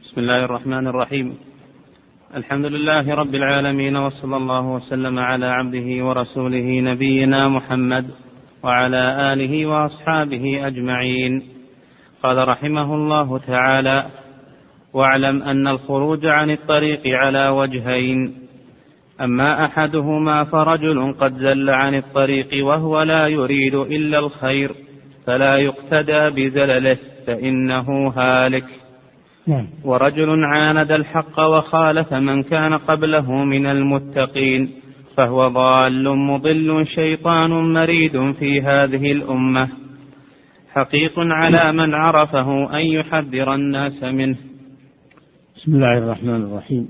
بسم الله الرحمن الرحيم. الحمد لله رب العالمين وصلى الله وسلم على عبده ورسوله نبينا محمد وعلى آله وأصحابه أجمعين. قال رحمه الله تعالى واعلم أن الخروج عن الطريق على وجهين أما أحدهما فرجل قد زل عن الطريق وهو لا يريد إلا الخير فلا يقتدى بزلله فإنه هالك. نعم. ورجل عاند الحق وخالف من كان قبله من المتقين فهو ضال مضل شيطان مريد في هذه الأمة. حقيق على من عرفه أن يحذر الناس منه. بسم الله الرحمن الرحيم.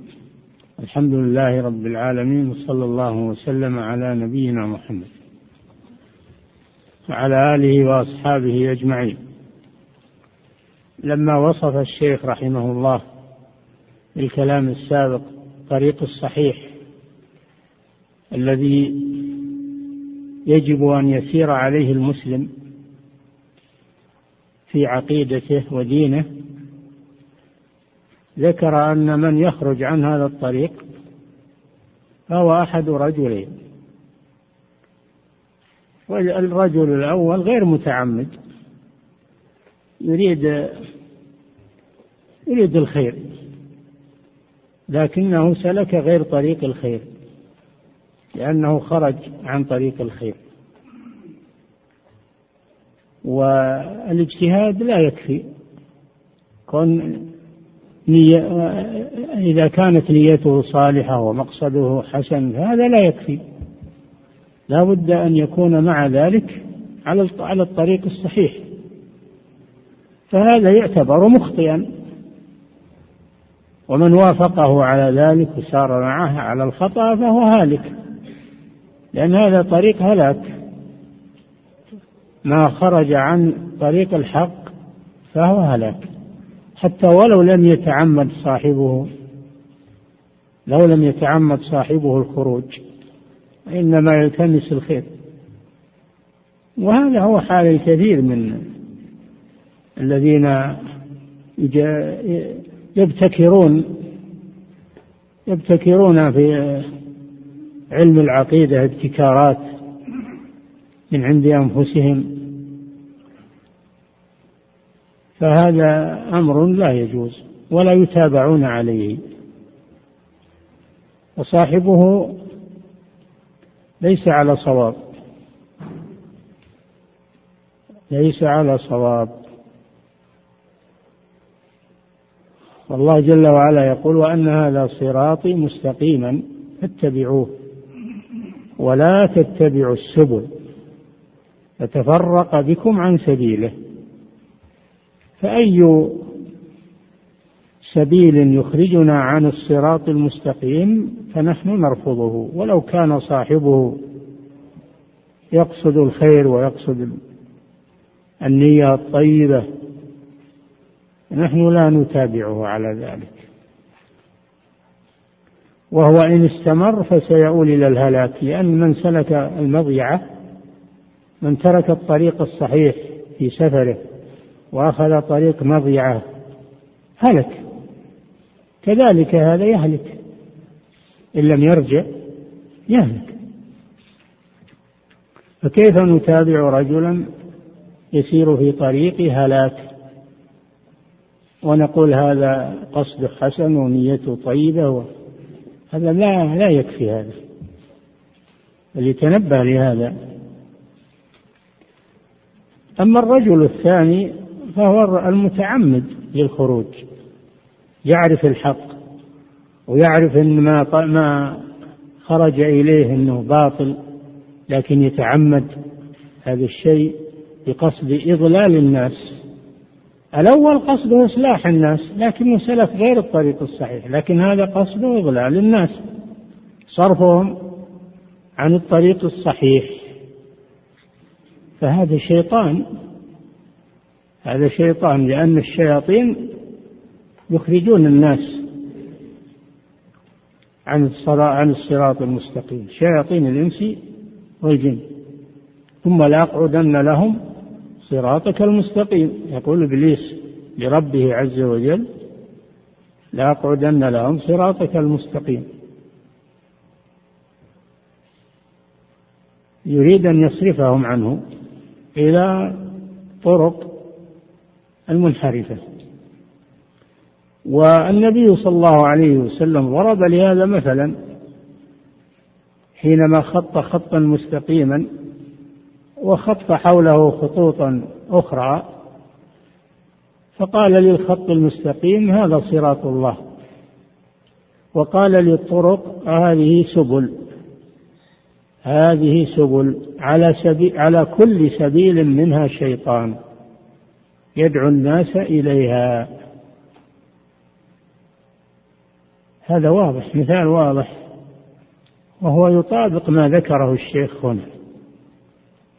الحمد لله رب العالمين وصلى الله وسلم على نبينا محمد وعلى آله وأصحابه أجمعين. لما وصف الشيخ رحمه الله الكلام السابق طريق الصحيح الذي يجب أن يسير عليه المسلم في عقيدته ودينه ذكر أن من يخرج عن هذا الطريق فهو أحد رجلين. والرجل الأول غير متعمد يريد يريد الخير لكنه سلك غير طريق الخير لأنه خرج عن طريق الخير. والاجتهاد لا يكفي. كون نية إذا كانت نيته صالحة ومقصده حسن فهذا لا يكفي. لا بد أن يكون مع ذلك على على الطريق الصحيح. فهذا يعتبر مخطئا. ومن وافقه على ذلك وسار معه على الخطأ فهو هالك. لأن هذا طريق هلاك. ما خرج عن طريق الحق فهو هلاك. حتى ولو لم يتعمد صاحبه لو لم يتعمد صاحبه الخروج إنما يلتمس الخير. وهذا هو حال الكثير من الذين يبتكرون يبتكرون في علم العقيدة ابتكارات من عند أنفسهم. فهذا أمر لا يجوز ولا يتابعون عليه. وصاحبه ليس على صواب ليس على صواب. والله جل وعلا يقول وأن هذا صراطي مستقيما فاتبعوه. ولا تتبعوا السبل فتفرق بكم عن سبيله. فأي سبيل يخرجنا عن الصراط المستقيم فنحن نرفضه ولو كان صاحبه يقصد الخير ويقصد النية الطيبة. نحن لا نتابعه على ذلك. وهو إن استمر فسيؤول إلى الهلاك لأن من سلك المضيعة من ترك الطريق الصحيح في سفره وأخذ طريق مضيعة هلك. كذلك هذا يهلك. إن لم يرجع يهلك. فكيف نتابع رجلا يسير في طريق هلاك؟ ونقول هذا قصده حسن ونيته طيبة هذا لا لا يكفي هذا. فليتنبه لهذا. أما الرجل الثاني فهو المتعمد للخروج يعرف الحق ويعرف إن ما ما خرج إليه إنه باطل لكن يتعمد هذا الشيء بقصد إضلال الناس. الأول قصده إصلاح الناس لكنه سلك غير الطريق الصحيح لكن هذا قصده إضلال الناس. صرفهم عن الطريق الصحيح. فهذا شيطان. هذا شيطان لأن الشياطين يخرجون الناس عن عن الصراط المستقيم. شياطين الإنس والجن. ثم لأقعدن لهم صراطك المستقيم. يقول إبليس لربه عز وجل لأقعدن لهم صراطك المستقيم. يريد أن يصرفهم عنه إلى طرق المنحرفة. والنبي صلى الله عليه وسلم ضرب لهذا مثلا حينما خط خطا مستقيما وخط حوله خطوطا أخرى فقال للخط المستقيم هذا صراط الله. وقال للطرق هذه سبل. هذه سبل على سبيل على كل سبيل منها شيطان يدعو الناس إليها. هذا واضح مثال واضح. وهو يطابق ما ذكره الشيخ هنا.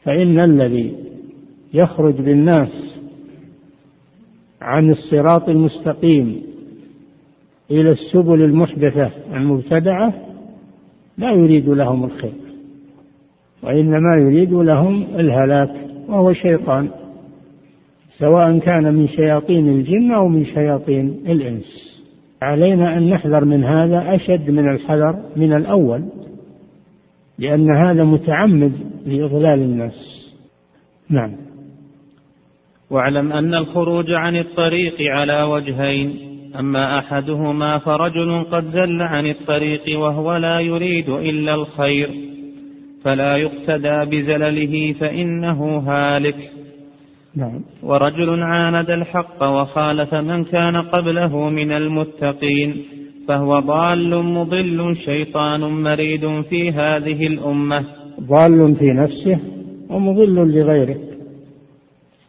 فإن الذي يخرج بالناس عن الصراط المستقيم إلى السبل المحدثة المبتدعة لا يريد لهم الخير وإنما يريد لهم الهلاك وهو شيطان سواء كان من شياطين الجن أو من شياطين الإنس. علينا أن نحذر من هذا أشد من الحذر من الأول. لأن هذا متعمد لإضلال الناس. نعم. واعلم أن الخروج عن الطريق على وجهين أما أحدهما فرجل قد زل عن الطريق وهو لا يريد إلا الخير فلا يقتدى بزلله فإنه هالك. نعم. ورجل عاند الحق وخالف من كان قبله من المتقين. فهو ضال مضل شيطان مريد في هذه الأمة. ضال في نفسه ومضل لغيره.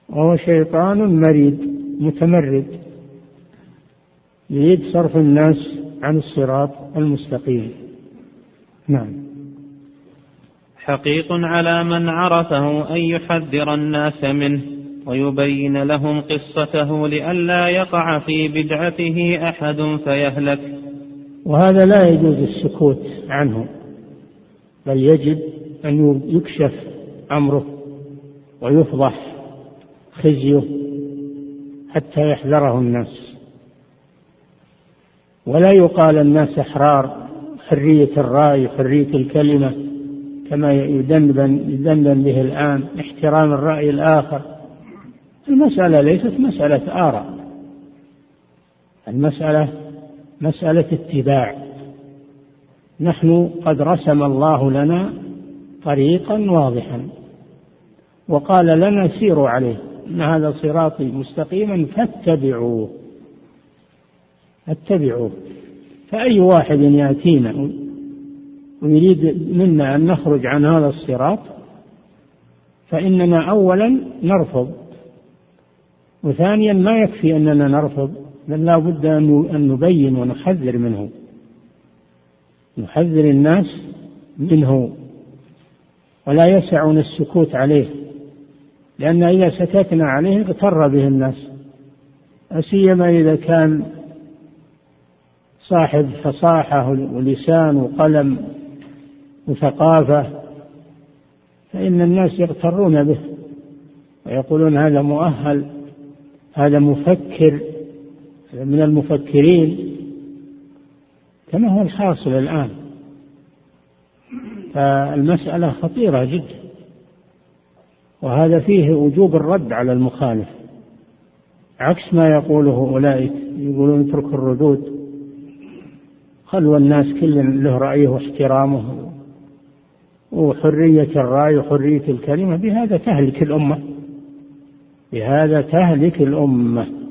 وهو شيطان مريد متمرد. يريد صرف الناس عن الصراط المستقيم. نعم. حقيق على من عرفه أن يحذر الناس منه ويبين لهم قصته لئلا يقع في بدعته أحد فيهلك. وهذا لا يجوز السكوت عنه بل يجب أن يكشف أمره ويفضح خزيه حتى يحذره الناس. ولا يقال الناس أحرار حرية الرأي حرية الكلمة كما يدندن يدندن به الآن احترام الرأي الآخر. المسألة ليست مسألة آراء. المسألة مسألة اتباع. نحن قد رسم الله لنا طريقا واضحا وقال لنا سيروا عليه إن هذا صراطي مستقيما فاتبعوه. اتبعوه فأي واحد يأتينا ويريد منا أن نخرج عن هذا الصراط فإننا أولا نرفض وثانيا ما يكفي أننا نرفض. بل لا بد أن نبين ونحذر منه. نحذر الناس منه. ولا يسعنا السكوت عليه. لأن إذا سكتنا عليه اغتر به الناس. سيما إذا كان صاحب فصاحة ولسان وقلم وثقافة فإن الناس يغترون به. ويقولون هذا مؤهل هذا مفكر. من المفكرين كما هو الحاصل الآن فالمسألة خطيرة جدا وهذا فيه وجوب الرد على المخالف عكس ما يقوله أولئك يقولون اترك الردود. خلوا الناس كل له رأيه واحترامه وحرية الرأي وحرية الكلمة بهذا تهلك الأمة بهذا تهلك الأمة.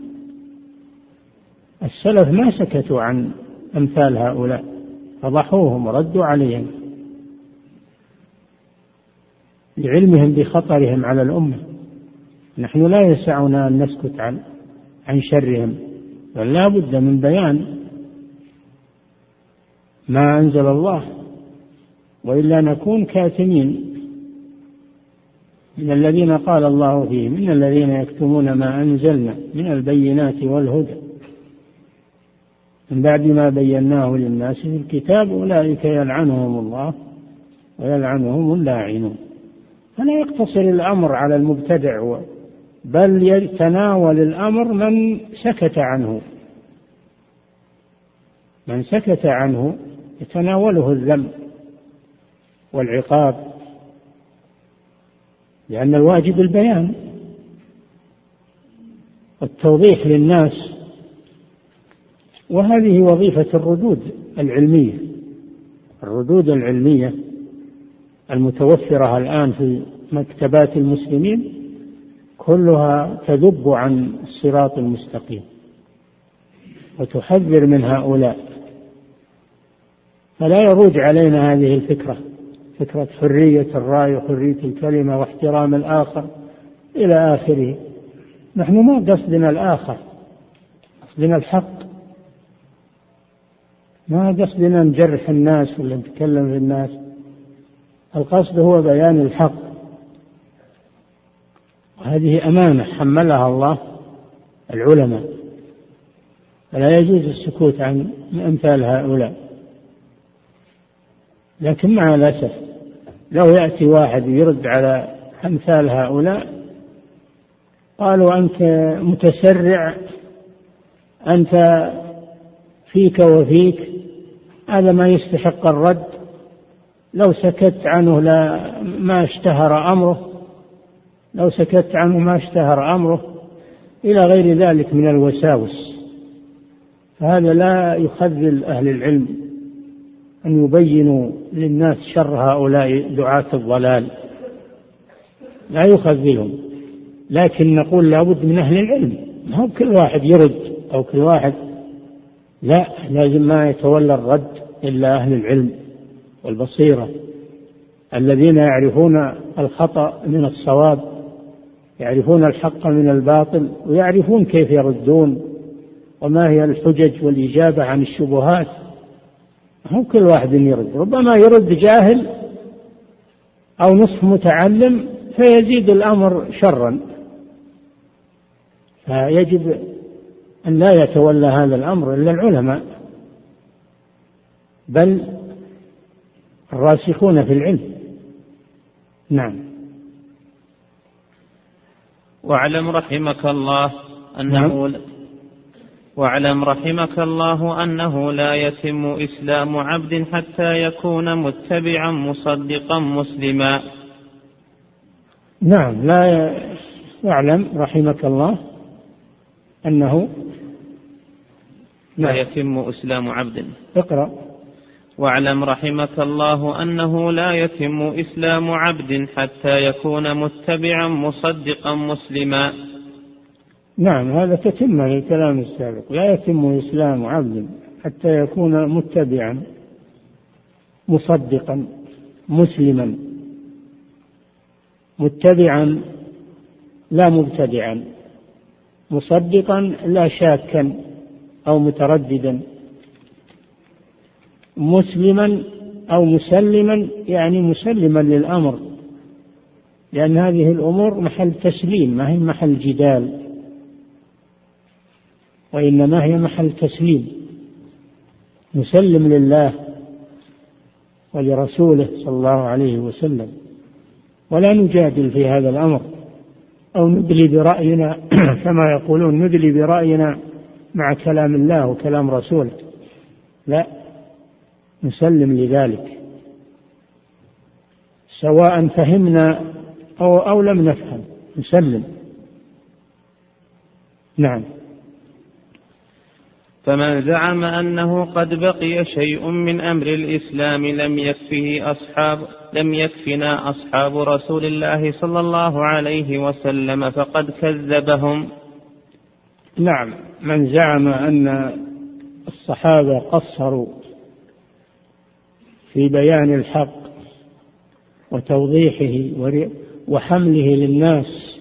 السلف ما سكتوا عن أمثال هؤلاء فضحوهم وردوا عليهم لعلمهم بخطرهم على الأمة. نحن لا يسعنا أن نسكت عن عن شرهم بل لا بد من بيان ما أنزل الله وإلا نكون كاتمين. من الذين قال الله فيهم من الذين يكتمون ما أنزلنا من البينات والهدى. من بعد ما بيناه للناس في الكتاب أولئك يلعنهم الله ويلعنهم اللاعنون. فلا يقتصر الأمر على المبتدع بل يتناول الأمر من سكت عنه. من سكت عنه يتناوله الذم والعقاب لأن الواجب البيان والتوضيح للناس وهذه وظيفة الردود العلمية. الردود العلمية المتوفرة الآن في مكتبات المسلمين كلها تذب عن الصراط المستقيم وتحذر من هؤلاء. فلا يروج علينا هذه الفكرة فكرة حرية الرأي وحرية الكلمة واحترام الآخر إلى آخره. نحن ما قصدنا الآخر قصدنا الحق. ما قصدنا نجرح الناس ولا نتكلم في الناس. القصد هو بيان الحق. وهذه أمانة حملها الله العلماء. فلا يجوز السكوت عن أمثال هؤلاء. لكن مع الأسف لو يأتي واحد يرد على أمثال هؤلاء قالوا أنت متسرع أنت فيك وفيك هذا ما يستحق الرد. لو سكت عنه لا ما اشتهر أمره. لو سكت عنه ما اشتهر أمره. إلى غير ذلك من الوساوس. فهذا لا يخذل أهل العلم أن يبينوا للناس شر هؤلاء دعاة الضلال. لا يخذلهم. لكن نقول لابد من أهل العلم. ما هو كل واحد يرد أو كل واحد لا لازم ما يتولى الرد إلا أهل العلم والبصيرة. الذين يعرفون الخطأ من الصواب يعرفون الحق من الباطل ويعرفون كيف يردون وما هي الحجج والإجابة عن الشبهات. هو كل واحد يرد ربما يرد جاهل أو نصف متعلم فيزيد الأمر شرا. فيجب أن لا يتولى هذا الأمر إلا العلماء. بل الراسخون في العلم. نعم. واعلم رحمك الله أنه نعم. واعلم رحمك الله أنه لا يتم إسلام عبد حتى يكون متبعا مصدقا مسلما. نعم. لا يعلم رحمك الله. أنه لا. يتم إسلام عبد. اقرأ. واعلم رحمك الله أنه لا يتم إسلام عبد حتى يكون متبعا مصدقا مسلما. نعم هذا تتم للكلام السابق. لا يتم إسلام عبد حتى يكون متبعا مصدقا مسلما. متبعا لا مبتدعا. مصدقا لا شاكا أو مترددا. مسلما أو مسلما يعني مسلما للأمر لأن هذه الأمور محل تسليم ما هي محل جدال وإنما هي محل تسليم. نسلم لله ولرسوله صلى الله عليه وسلم. ولا نجادل في هذا الأمر. أو ندلي برأينا كما يقولون ندلي برأينا مع كلام الله وكلام رسوله لا نسلم لذلك. سواء فهمنا أو, أو لم نفهم نسلم. نعم. فمن زعم أنه قد بقي شيء من أمر الإسلام لم يكفه أصحاب لم يكفنا أصحاب رسول الله صلى الله عليه وسلم فقد كذبهم. نعم من زعم أن الصحابة قصروا في بيان الحق وتوضيحه وحمله للناس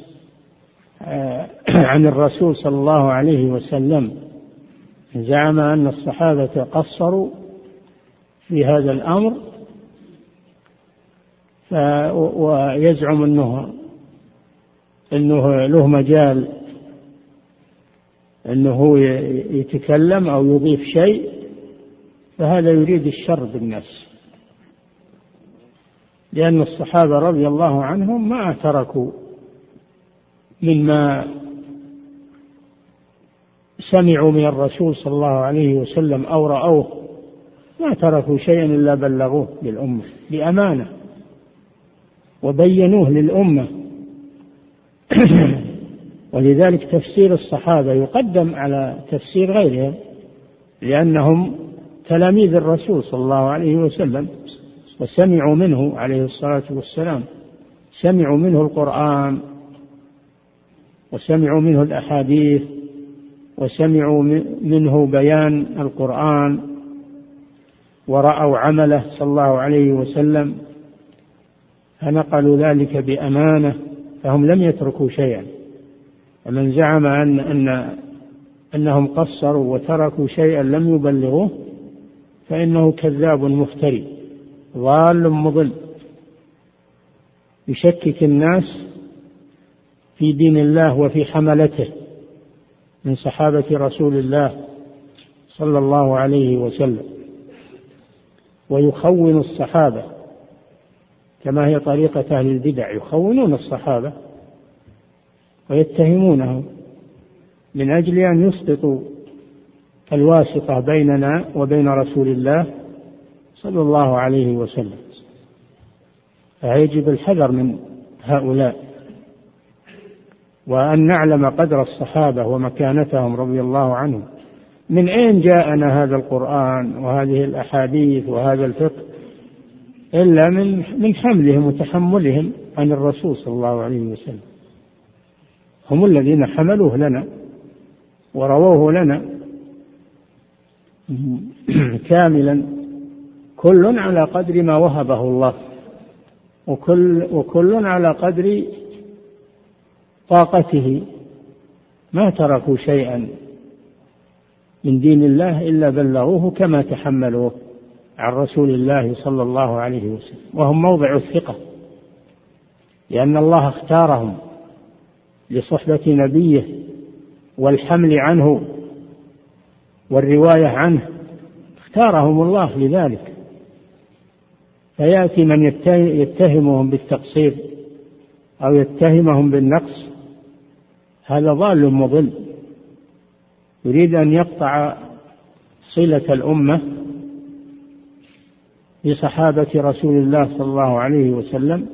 آه، عن الرسول صلى الله عليه وسلم زعم أن الصحابة قصروا في هذا الأمر ويزعم أنه أنه له مجال أنه يتكلم أو يضيف شيء فهذا يريد الشر بالناس لأن الصحابة رضي الله عنهم ما تركوا مما سمعوا من الرسول صلى الله عليه وسلم أو رأوه ما تركوا شيئا إلا بلغوه للأمة بأمانة وبينوه للأمة. ولذلك تفسير الصحابة يقدم على تفسير غيرهم لأنهم تلاميذ الرسول صلى الله عليه وسلم وسمعوا منه عليه الصلاة والسلام سمعوا منه القرآن وسمعوا منه الأحاديث. وسمعوا منه بيان القرآن ورأوا عمله صلى الله عليه وسلم فنقلوا ذلك بأمانة فهم لم يتركوا شيئا. ومن زعم أن أن أنهم قصروا وتركوا شيئا لم يبلغوه فإنه كذاب مفتري ضال مضل. يشكك الناس في دين الله وفي حملته. من صحابة رسول الله صلى الله عليه وسلم ويخون الصحابة كما هي طريقة أهل البدع يخونون الصحابة ويتهمونهم من أجل أن يسقطوا الواسطة بيننا وبين رسول الله صلى الله عليه وسلم. فيجب الحذر من هؤلاء. وأن نعلم قدر الصحابة ومكانتهم رضي الله عنهم. من أين جاءنا هذا القرآن وهذه الأحاديث وهذا الفقه؟ إلا من من حملهم وتحملهم عن الرسول صلى الله عليه وسلم. هم الذين حملوه لنا ورووه لنا كاملا كل على قدر ما وهبه الله. وكل وكل على قدر طاقته. ما تركوا شيئا من دين الله إلا بلغوه كما تحملوه عن رسول الله صلى الله عليه وسلم وهم موضع الثقة لأن الله اختارهم لصحبة نبيه والحمل عنه والرواية عنه اختارهم الله لذلك. فيأتي من يتهمهم بالتقصير أو يتهمهم بالنقص هذا ضال مضل. يريد أن يقطع صلة الأمة بصحابة رسول الله صلى الله عليه وسلم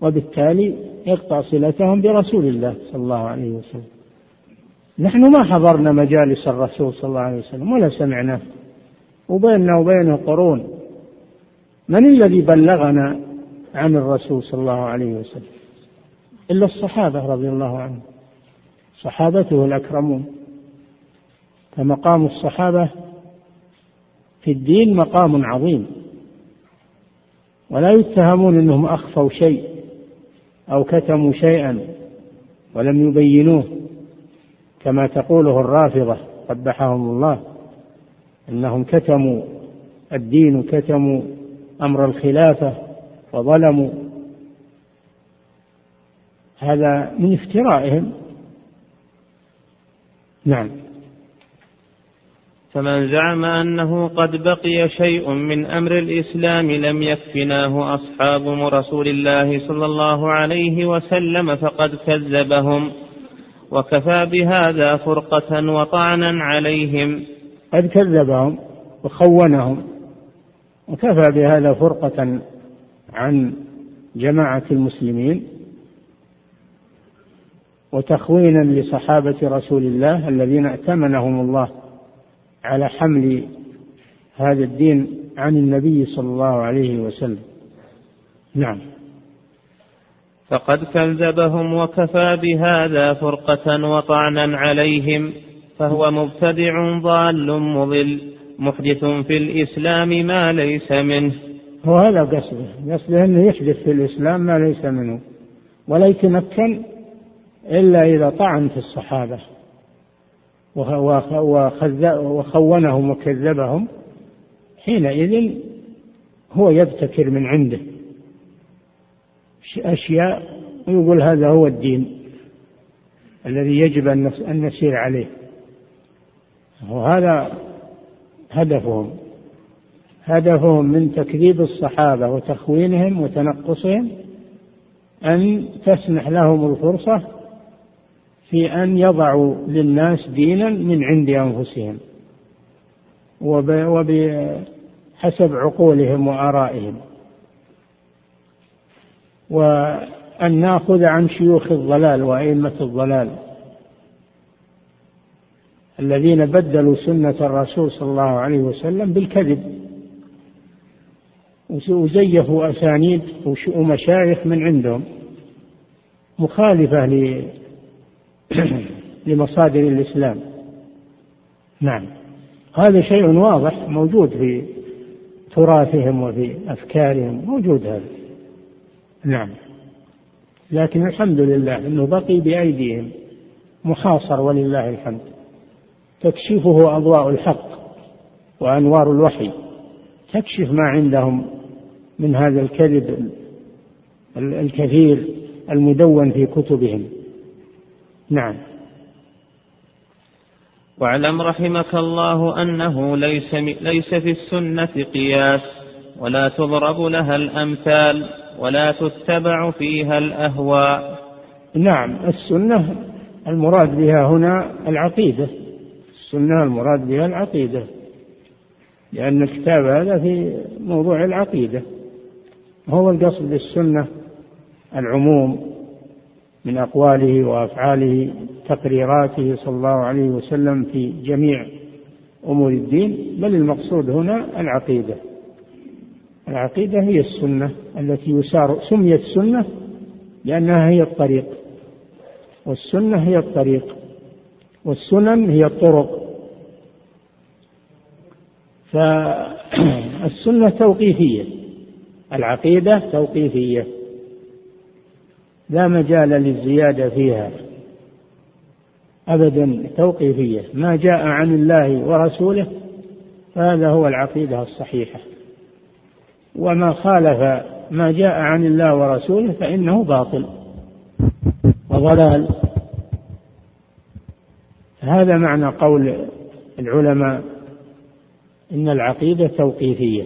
وبالتالي يقطع صلتهم برسول الله صلى الله عليه وسلم. نحن ما حضرنا مجالس الرسول صلى الله عليه وسلم ولا سمعناه وبيننا وبينه قرون من الذي بلغنا عن الرسول صلى الله عليه وسلم؟ إلا الصحابة رضي الله عنهم. صحابته الأكرمون فمقام الصحابة في الدين مقام عظيم. ولا يتهمون أنهم أخفوا شيء أو كتموا شيئا ولم يبينوه. كما تقوله الرافضة قبحهم الله إنهم كتموا الدين وكتموا أمر الخلافة وظلموا. هذا من افترائهم. نعم. فمن زعم أنه قد بقي شيء من أمر الإسلام لم يكفناه أصحاب رسول الله صلى الله عليه وسلم فقد كذبهم. وكفى بهذا فرقة وطعنا عليهم. قد كذبهم وخونهم. وكفى بهذا فرقة عن جماعة المسلمين. وتخوينا لصحابة رسول الله الذين ائتمنهم الله على حمل هذا الدين عن النبي صلى الله عليه وسلم. نعم. فقد كذبهم وكفى بهذا فرقة وطعنا عليهم فهو مبتدع ضال مضل محدث في الإسلام ما ليس منه. هو هذا قصده قصده أنه يحدث في الإسلام ما ليس منه ولا يتمكن إلا إذا طعن في الصحابة. وخونهم وكذبهم. حينئذ هو يبتكر من عنده. أشياء ويقول هذا هو الدين الذي يجب أن نسير عليه. وهذا هدفهم. هدفهم من تكذيب الصحابة وتخوينهم وتنقصهم أن تسنح لهم الفرصة في أن يضعوا للناس دينا من عند أنفسهم وبهذا حسب عقولهم وآرائهم. وأن نأخذ عن شيوخ الضلال وأئمة الضلال الذين بدلوا سنة الرسول صلى الله عليه وسلم بالكذب. وزيفوا أسانيد ومشايخ من عندهم مخالفة لمصادر الإسلام. نعم. هذا شيء واضح موجود في تراثهم وفي أفكارهم موجود هذا. نعم. لكن الحمد لله أنه بقي بأيديهم محاصر ولله الحمد. تكشفه أضواء الحق وأنوار الوحي. تكشف ما عندهم من هذا الكذب الكثير المدون في كتبهم. نعم. واعلم رحمك الله أنه ليس, ليس في السنة قياس ولا تضرب لها الأمثال ولا تتبع فيها الأهواء. نعم السنة المراد بها هنا العقيدة. السنة المراد بها العقيدة لأن الكتاب هذا في موضوع العقيدة. هو القصد بالسنة العموم. من أقواله وأفعاله تقريراته صلى الله عليه وسلم في جميع أمور الدين بل المقصود هنا العقيدة. العقيدة هي السنة التي يسار سميت سنة لأنها هي الطريق. والسنة هي الطريق. والسنن هي الطرق. فالسنة توقيفية. العقيدة توقيفية. لا مجال للزيادة فيها أبدا توقيفية. ما جاء عن الله ورسوله فهذا هو العقيدة الصحيحة. وما خالف ما جاء عن الله ورسوله فإنه باطل وضلال. هذا معنى قول العلماء إن العقيدة توقيفية.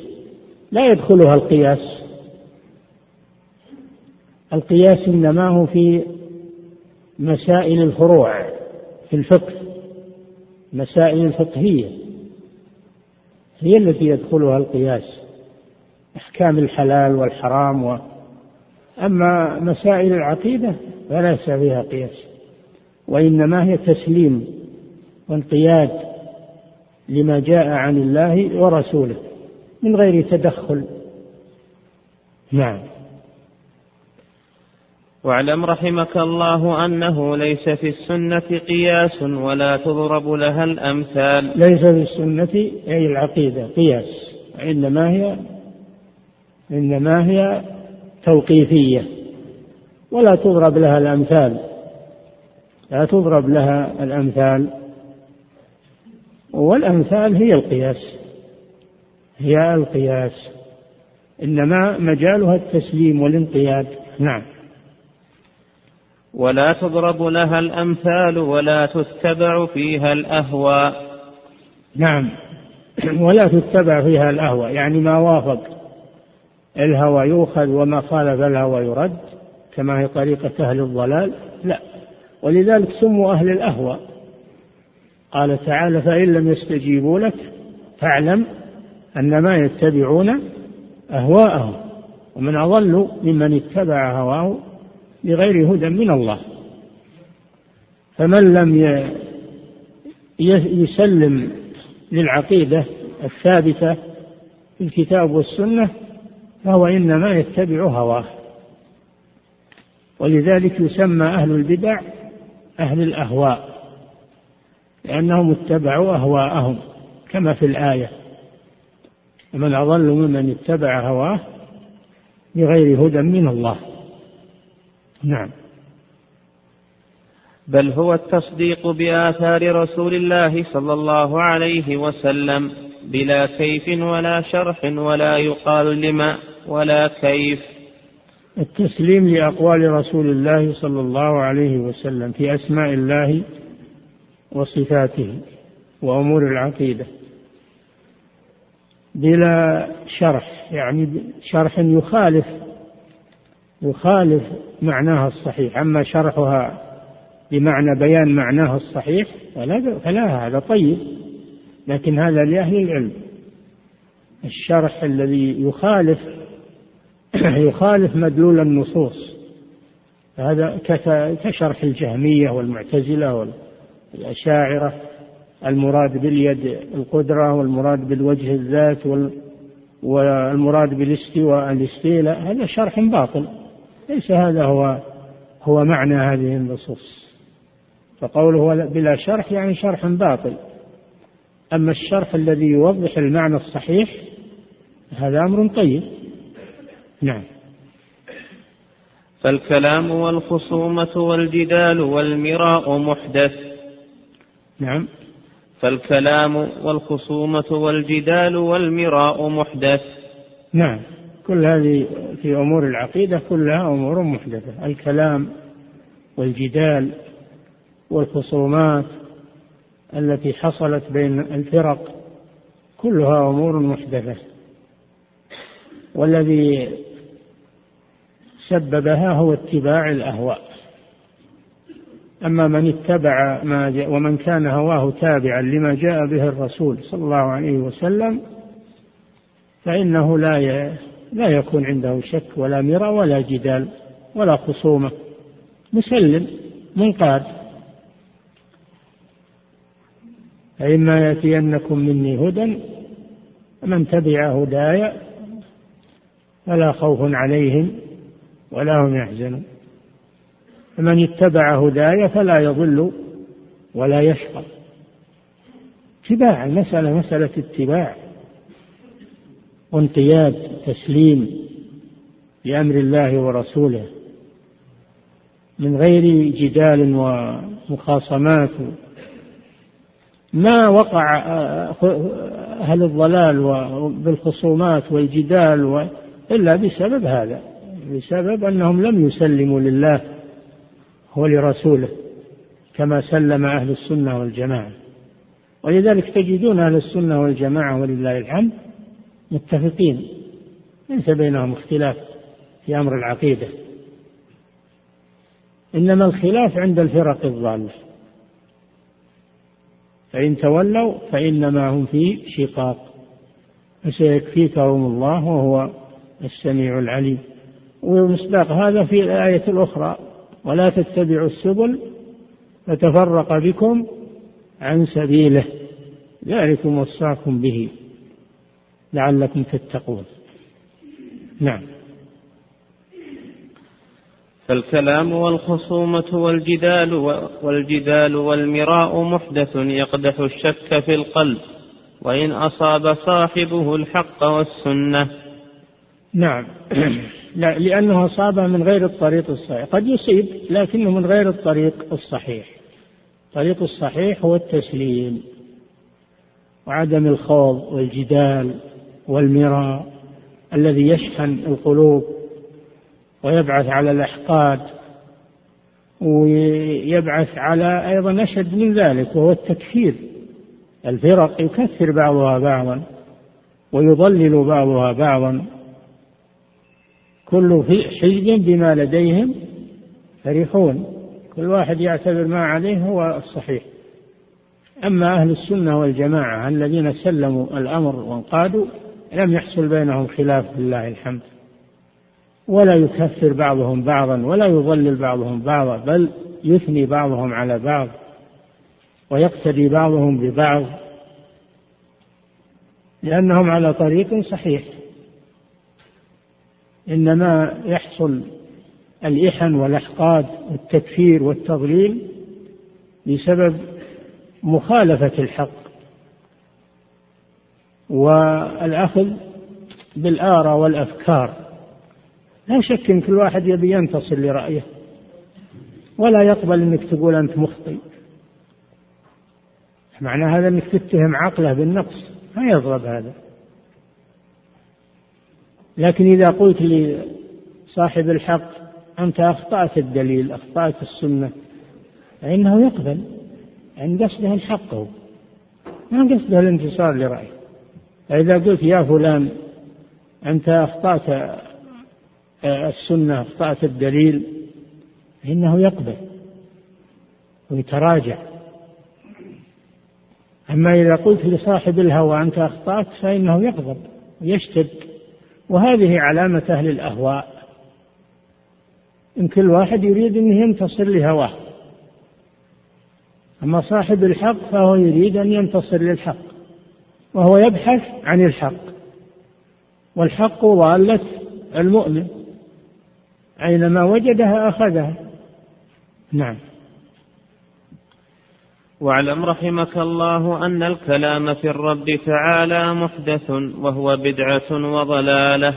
لا يدخلها القياس. القياس إنما هو في مسائل الفروع في الفقه مسائل الفقهية هي التي يدخلها القياس أحكام الحلال والحرام و. أما مسائل العقيدة فليس فيها قياس وإنما هي تسليم وانقياد لما جاء عن الله ورسوله من غير تدخل. نعم. واعلم رحمك الله أنه ليس في السنة قياس ولا تضرب لها الأمثال. ليس في السنة أي العقيدة قياس إنما هي إنما هي توقيفية ولا تضرب لها الأمثال لا تضرب لها الأمثال. والأمثال هي القياس هي القياس إنما مجالها التسليم والانقياد. نعم. ولا تضرب لها الأمثال ولا تتبع فيها الأهواء نعم. ولا تتبع فيها الأهواء يعني ما وافق. الهوى يؤخذ وما خالف الهوى يرد كما هي طريقة أهل الضلال. لا. ولذلك سموا أهل الأهوى. قال تعالى فإن لم يستجيبوا لك فاعلم أنما يتبعون أهواءهم ومن أضل ممن اتبع هواه بغير هدى من الله. فمن لم يسلم للعقيدة الثابتة في الكتاب والسنة فهو إنما يتبع هواه. ولذلك يسمى أهل البدع أهل الأهواء لأنهم اتبعوا أهواءهم كما في الآية. ومن أضل ممن اتبع هواه بغير هدى من الله. نعم. بل هو التصديق بآثار رسول الله صلى الله عليه وسلم بلا كيف ولا شرح ولا يقال لما ولا كيف. التسليم لأقوال رسول الله صلى الله عليه وسلم في أسماء الله وصفاته وأمور العقيدة. بلا شرح يعني شرح يخالف يخالف معناها الصحيح. أما شرحها بمعنى بيان معناها الصحيح فلا, فلا هذا طيب. لكن هذا لأهل العلم. الشرح الذي يخالف يخالف مدلول النصوص. هذا كشرح الجهمية والمعتزلة والأشاعرة. المراد باليد القدرة والمراد بالوجه الذات والمراد بالاستواء الاستيلاء. هذا شرح باطل. ليس هذا هو هو معنى هذه النصوص. فقوله بلا شرح يعني شرح باطل. أما الشرح الذي يوضح المعنى الصحيح هذا أمر طيب. نعم. فالكلام والخصومة والجدال والمراء محدث. نعم. فالكلام والخصومة والجدال والمراء محدث. نعم. كل هذه في أمور العقيدة كلها أمور محدثة. الكلام والجدال والخصومات التي حصلت بين الفرق كلها أمور محدثة. والذي سببها هو اتباع الأهواء. أما من اتبع ما جاء ومن كان هواه تابعا لما جاء به الرسول صلى الله عليه وسلم فإنه لا لا يكون عنده شك ولا مرى ولا جدال ولا خصومة. مسلم منقاد. فإما يأتينكم مني هدى من تبع هداي فلا خوف عليهم ولا هم يحزنون. فمن اتبع هداي فلا يضل ولا يشقى. اتباع المسألة مسألة اتباع. وانقياد تسليم لأمر الله ورسوله. من غير جدال ومخاصمات. ما وقع أهل الضلال بالخصومات والجدال إلا بسبب هذا بسبب أنهم لم يسلموا لله ولرسوله كما سلم أهل السنة والجماعة. ولذلك تجدون أهل السنة والجماعة ولله الحمد متفقين. ليس بينهم اختلاف في أمر العقيدة. إنما الخلاف عند الفرق الضالة. فإن تولوا فإنما هم في شقاق. فسيكفيكهم الله وهو السميع العليم. ومصداق هذا في الآية الأخرى. ولا تتبعوا السبل فتفرق بكم عن سبيله. ذلكم وصاكم به. لعلكم تتقون. نعم. فالكلام والخصومة والجدال والجدال والمراء محدث يقدح الشك في القلب وإن أصاب صاحبه الحق والسنة. نعم. لا لأنه أصاب من غير الطريق الصحيح. قد يصيب لكنه من غير الطريق الصحيح. الطريق الصحيح هو التسليم وعدم الخوض والجدال. والمراء الذي يشحن القلوب ويبعث على الأحقاد ويبعث على أيضا أشد من ذلك وهو التكفير. الفرق يكفر بعضها بعضا ويضلل بعضها بعضا. كل حزب بما لديهم فرحون. كل واحد يعتبر ما عليه هو الصحيح. أما أهل السنة والجماعة الذين سلموا الأمر وانقادوا لم يحصل بينهم خلاف لله الحمد. ولا يكفر بعضهم بعضا ولا يضلل بعضهم بعضا بل يثني بعضهم على بعض ويقتدي بعضهم ببعض لأنهم على طريق صحيح. إنما يحصل الإحن والأحقاد والتكفير والتضليل بسبب مخالفة الحق. والأخذ بالآراء والأفكار. لا شك أن كل واحد يبي ينتصر لرأيه ولا يقبل أنك تقول أنت مخطئ. معنى هذا أنك تتهم عقله بالنقص ما يضرب هذا. لكن إذا قلت لصاحب الحق أنت أخطأت الدليل أخطأت السنة فإنه يقبل عند قصده الحق ما قصده الانتصار لرأيه. فإذا قلت يا فلان أنت أخطأت السنة أخطأت الدليل فإنه يقبل ويتراجع. أما إذا قلت لصاحب الهوى أنت أخطأت فإنه يغضب يشتد وهذه علامة أهل الأهواء. إن كل واحد يريد أن ينتصر لهواه. أما صاحب الحق فهو يريد أن ينتصر للحق. وهو يبحث عن الحق. والحق ضالة المؤمن أينما وجدها أخذها. نعم. واعلم رحمك الله أن الكلام في الرب تعالى محدث وهو بدعة وضلالة.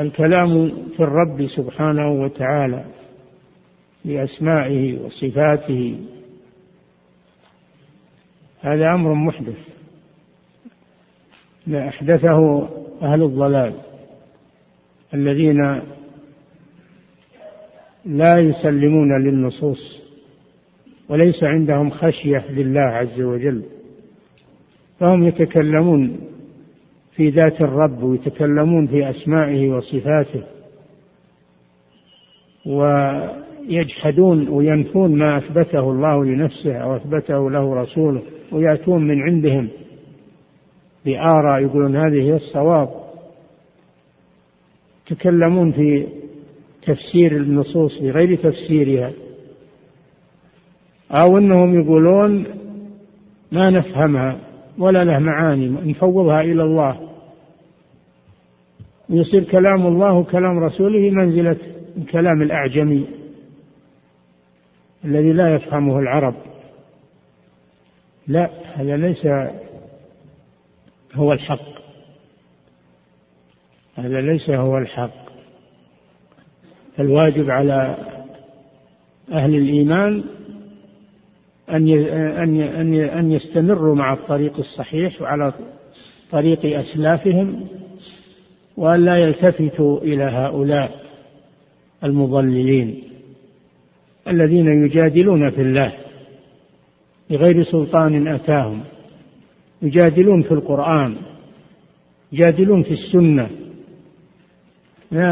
الكلام في الرب سبحانه وتعالى بأسمائه وصفاته هذا أمر محدث. أحدثه أهل الضلال الذين لا يسلمون للنصوص وليس عندهم خشية لله عز وجل فهم يتكلمون في ذات الرب ويتكلمون في أسمائه وصفاته ويجحدون وينفون ما أثبته الله لنفسه أو أثبته له رسوله ويأتون من عندهم. بآراء يقولون هذه هي الصواب. يتكلمون في تفسير النصوص بغير تفسيرها. أو أنهم يقولون ما نفهمها ولا له معاني نفوضها إلى الله. ويصير كلام الله وكلام رسوله منزلة كلام الأعجمي الذي لا يفهمه العرب. لا هذا ليس هو الحق. هذا ليس هو الحق. الواجب على أهل الإيمان أن أن أن يستمروا مع الطريق الصحيح وعلى طريق أسلافهم وأن لا يلتفتوا إلى هؤلاء المضللين الذين يجادلون في الله بغير سلطان أتاهم. يجادلون في القرآن يجادلون في السنة.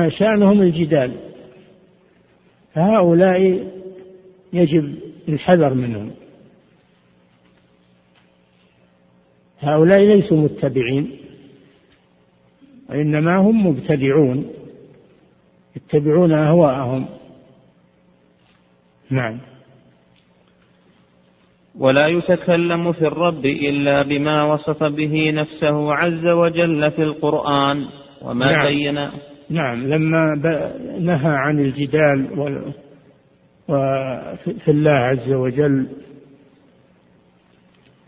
شأنهم الجدال. فهؤلاء يجب الحذر منهم. هؤلاء ليسوا متبعين وإنما هم مبتدعون يتبعون أهواءهم. نعم. ولا يتكلم في الرب إلا بما وصف به نفسه عز وجل في القرآن. وما نعم. بين. نعم لما نهى عن الجدال وفي الله عز وجل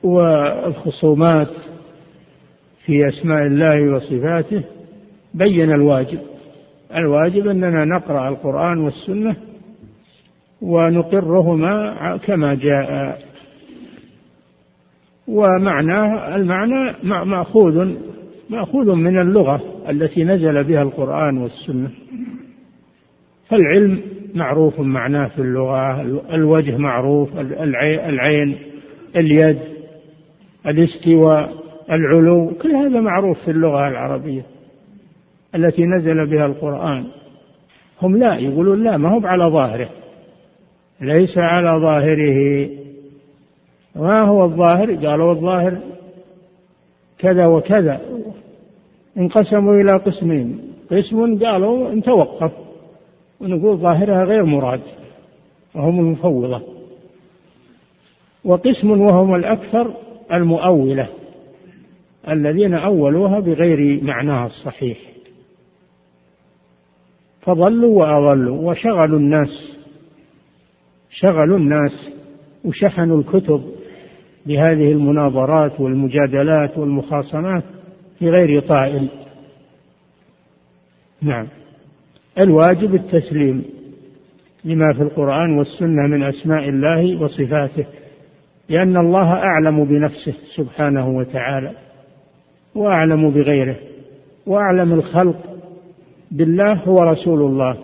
والخصومات في أسماء الله وصفاته بين الواجب. الواجب أننا نقرأ القرآن والسنة ونقرهما كما جاء ومعناه المعنى مأخوذ مأخوذ من اللغة التي نزل بها القرآن والسنة. فالعلم معروف معناه في اللغة الوجه معروف العين اليد الاستواء العلو كل هذا معروف في اللغة العربية التي نزل بها القرآن. هم لا يقولون لا ما هو على ظاهره. ليس على ظاهره. ما هو الظاهر؟ قالوا الظاهر كذا وكذا. انقسموا إلى قسمين. قسم قالوا ان توقف ونقول ظاهرها غير مراد وهم المفوضة. وقسم وهم الأكثر المؤولة الذين أولوها بغير معناها الصحيح. فضلوا وأضلوا وشغلوا الناس. شغلوا الناس وشحنوا الكتب. بهذه المناظرات والمجادلات والمخاصمات في غير طائل. نعم. الواجب التسليم لما في القرآن والسنة من أسماء الله وصفاته لأن الله أعلم بنفسه سبحانه وتعالى وأعلم بغيره وأعلم الخلق بالله هو رسول الله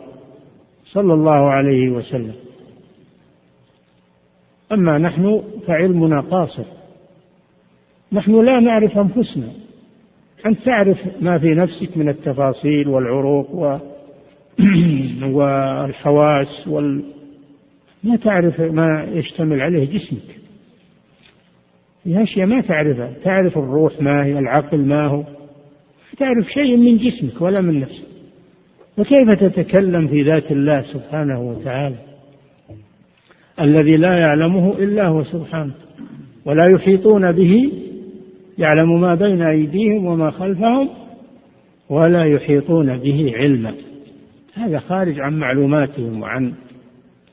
صلى الله عليه وسلم. أما نحن فعلمنا قاصر. نحن لا نعرف أنفسنا. أنت تعرف ما في نفسك من التفاصيل والعروق و والحواس وال ما تعرف ما يشتمل عليه جسمك. في أشياء ما تعرفها تعرف الروح ما هي العقل ما هو. تعرف شيء من جسمك ولا من نفسك. فكيف تتكلم في ذات الله سبحانه وتعالى؟ الذي لا يعلمه إلا هو سبحانه ولا يحيطون به يعلم ما بين أيديهم وما خلفهم ولا يحيطون به علما. هذا خارج عن معلوماتهم وعن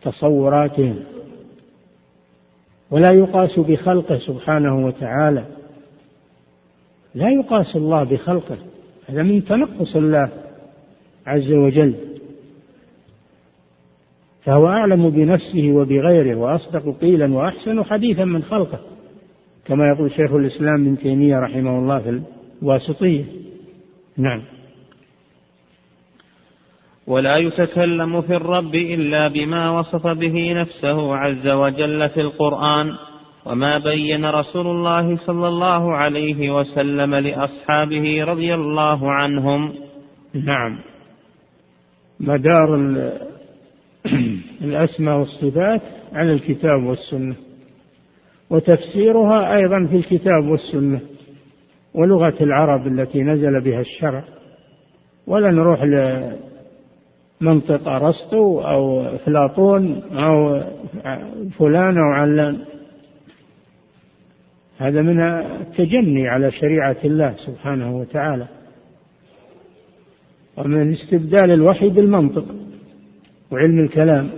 تصوراتهم ولا يقاس بخلقه سبحانه وتعالى. لا يقاس الله بخلقه هذا من تنقص الله عز وجل. فهو أعلم بنفسه وبغيره وأصدق قيلا وأحسن حديثا من خلقه. كما يقول شيخ الإسلام ابن تيمية رحمه الله في الواسطية. نعم. ولا يتكلم في الرب إلا بما وصف به نفسه عز وجل في القرآن وما بين رسول الله صلى الله عليه وسلم لأصحابه رضي الله عنهم. نعم. مدار الأسماء والصفات على الكتاب والسنة. وتفسيرها أيضا في الكتاب والسنة ولغة العرب التي نزل بها الشرع. ولا نروح لمنطق أرسطو أو أفلاطون أو فلان أو علان. هذا من التجني على شريعة الله سبحانه وتعالى ومن استبدال الوحي بالمنطق وعلم الكلام.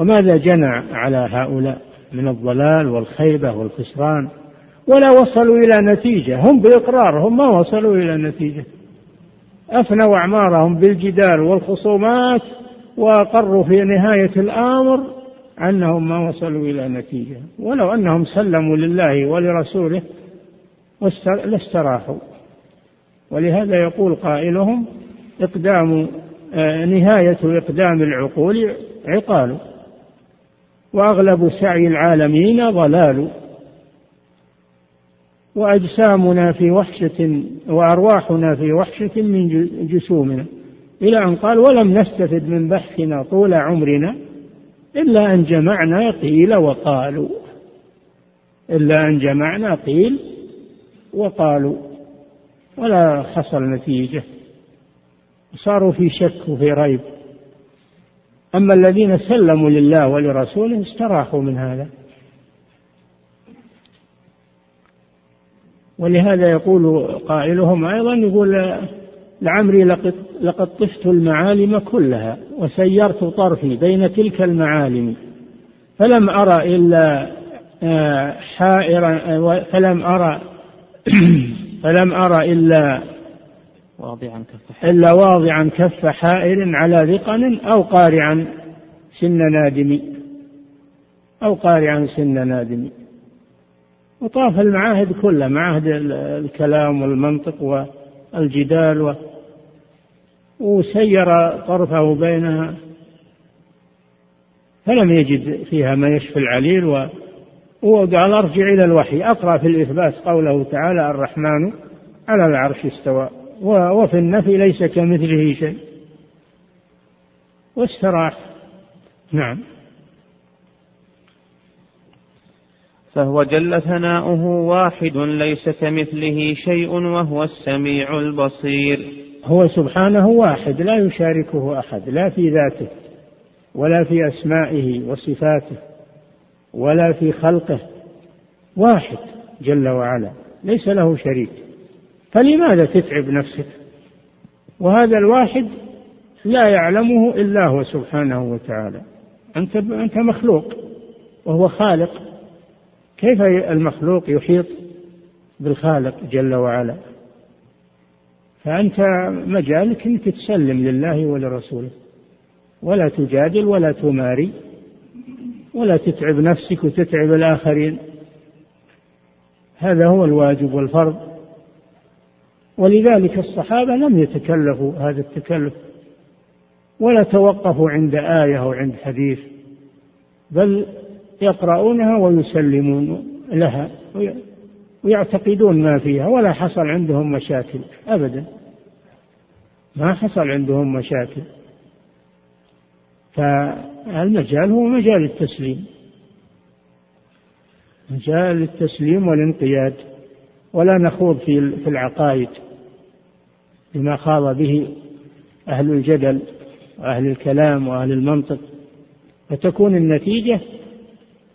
وماذا جنى على هؤلاء من الضلال والخيبة والخسران؟ ولا وصلوا إلى نتيجة. هم بإقرارهم ما وصلوا إلى نتيجة. أفنوا أعمارهم بالجدال والخصومات وأقروا في نهاية الأمر أنهم ما وصلوا إلى نتيجة. ولو أنهم سلموا لله ولرسوله لاستراحوا. ولهذا يقول قائلهم إقدام آه، نهاية إقدام العقول عقال. وأغلب سعي العالمين ضلال. وأجسامنا في وحشة وأرواحنا في وحشة من جسومنا. إلى أن قال ولم نستفد من بحثنا طول عمرنا إلا أن جمعنا قيل وقالوا. إلا أن جمعنا قيل وقالوا. ولا حصل نتيجة. صاروا في شك وفي ريب. أما الذين سلموا لله ولرسوله استراحوا من هذا. ولهذا يقول قائلهم أيضا يقول لعمري لقد, لقد طفت المعالم كلها وسيرت طرفي بين تلك المعالم فلم أرى إلا آه، حائرا فلم أرى فلم أرى إلا واضعا كف إلا واضعا كف حائر على ذقن أو قارعا سن نادم. أو قارعا سن نادم. وطاف المعاهد كلها معاهد الكلام والمنطق والجدال و وسير طرفه بينها فلم يجد فيها ما يشفي العليل و وقال ارجع إلى الوحي. أقرأ في الإثبات قوله تعالى الرحمن على العرش استوى. وفي النفي ليس كمثله شيء. واستراح نعم. فهو جل ثناؤه واحد ليس كمثله شيء وهو السميع البصير. هو سبحانه واحد لا يشاركه أحد لا في ذاته ولا في أسمائه وصفاته ولا في خلقه. واحد جل وعلا ليس له شريك. فلماذا تتعب نفسك؟ وهذا الواحد لا يعلمه إلا هو سبحانه وتعالى. أنت أنت مخلوق وهو خالق. كيف المخلوق يحيط بالخالق جل وعلا؟ فأنت مجالك أنك تسلم لله ولرسوله. ولا تجادل ولا تماري ولا تتعب نفسك وتتعب الآخرين. هذا هو الواجب والفرض. ولذلك الصحابة لم يتكلفوا هذا التكلف ولا توقفوا عند آية أو عند حديث بل يقرؤونها ويسلمون لها ويعتقدون ما فيها ولا حصل عندهم مشاكل أبدا. ما حصل عندهم مشاكل. فالمجال هو مجال التسليم. مجال التسليم والانقياد. ولا نخوض في العقائد. بما خاض به أهل الجدل وأهل الكلام وأهل المنطق فتكون النتيجة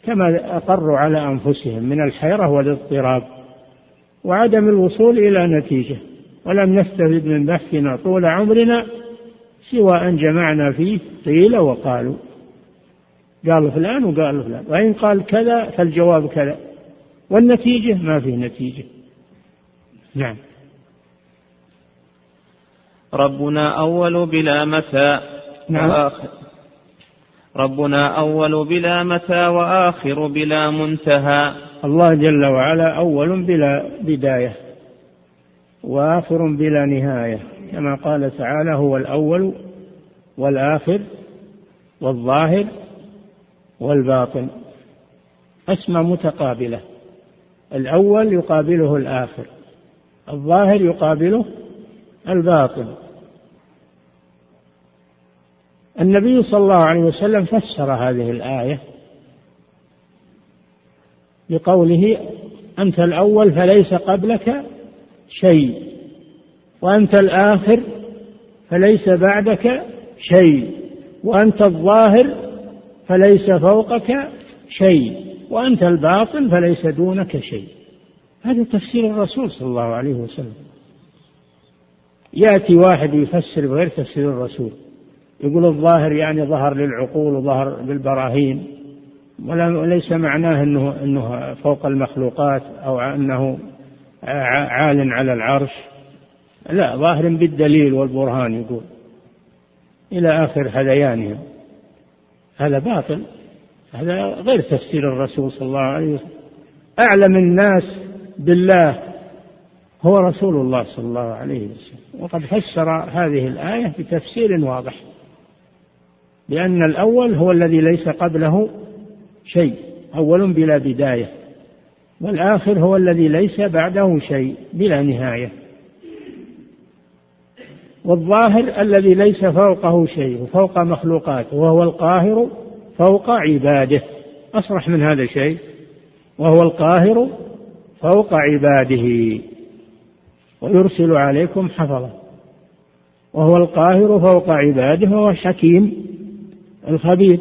كما أقروا على أنفسهم من الحيرة والاضطراب وعدم الوصول إلى نتيجة. ولم نستفد من بحثنا طول عمرنا سوى أن جمعنا فيه قيل وقالوا. قال فلان وقال فلان. وإن قال كذا فالجواب كذا. والنتيجة ما فيه نتيجة. نعم. ربنا أول بلا متى نعم. وآخر. ربنا أول بلا متى وآخر بلا منتهى. الله جل وعلا أول بلا بداية وآخر بلا نهاية. كما قال تعالى هو الأول والآخر والظاهر والباطن. أسمى متقابلة. الأول يقابله الآخر الظاهر يقابله الباطن. النبي صلى الله عليه وسلم فسر هذه الآية بقوله أنت الأول فليس قبلك شيء وأنت الآخر فليس بعدك شيء وأنت الظاهر فليس فوقك شيء وأنت الباطن فليس دونك شيء. هذا تفسير الرسول صلى الله عليه وسلم. يأتي واحد يفسر بغير تفسير الرسول. يقول الظاهر يعني ظهر للعقول وظهر بالبراهين وليس معناه انه إنه فوق المخلوقات أو أنه عال على العرش. لا ظاهر بالدليل والبرهان يقول إلى آخر هذيانهم. هذا باطل. هذا غير تفسير الرسول صلى الله عليه وسلم. أعلم الناس بالله هو رسول الله صلى الله عليه وسلم. وقد فسر هذه الآية بتفسير واضح. لأن الأول هو الذي ليس قبله شيء أول بلا بداية والآخر هو الذي ليس بعده شيء بلا نهاية. والظاهر الذي ليس فوقه شيء فوق مخلوقاته وهو القاهر فوق عباده. أصرح من هذا شيء. وهو القاهر فوق عباده. ويرسل عليكم حفظه. وهو القاهر فوق عباده وهو حكيم الخبير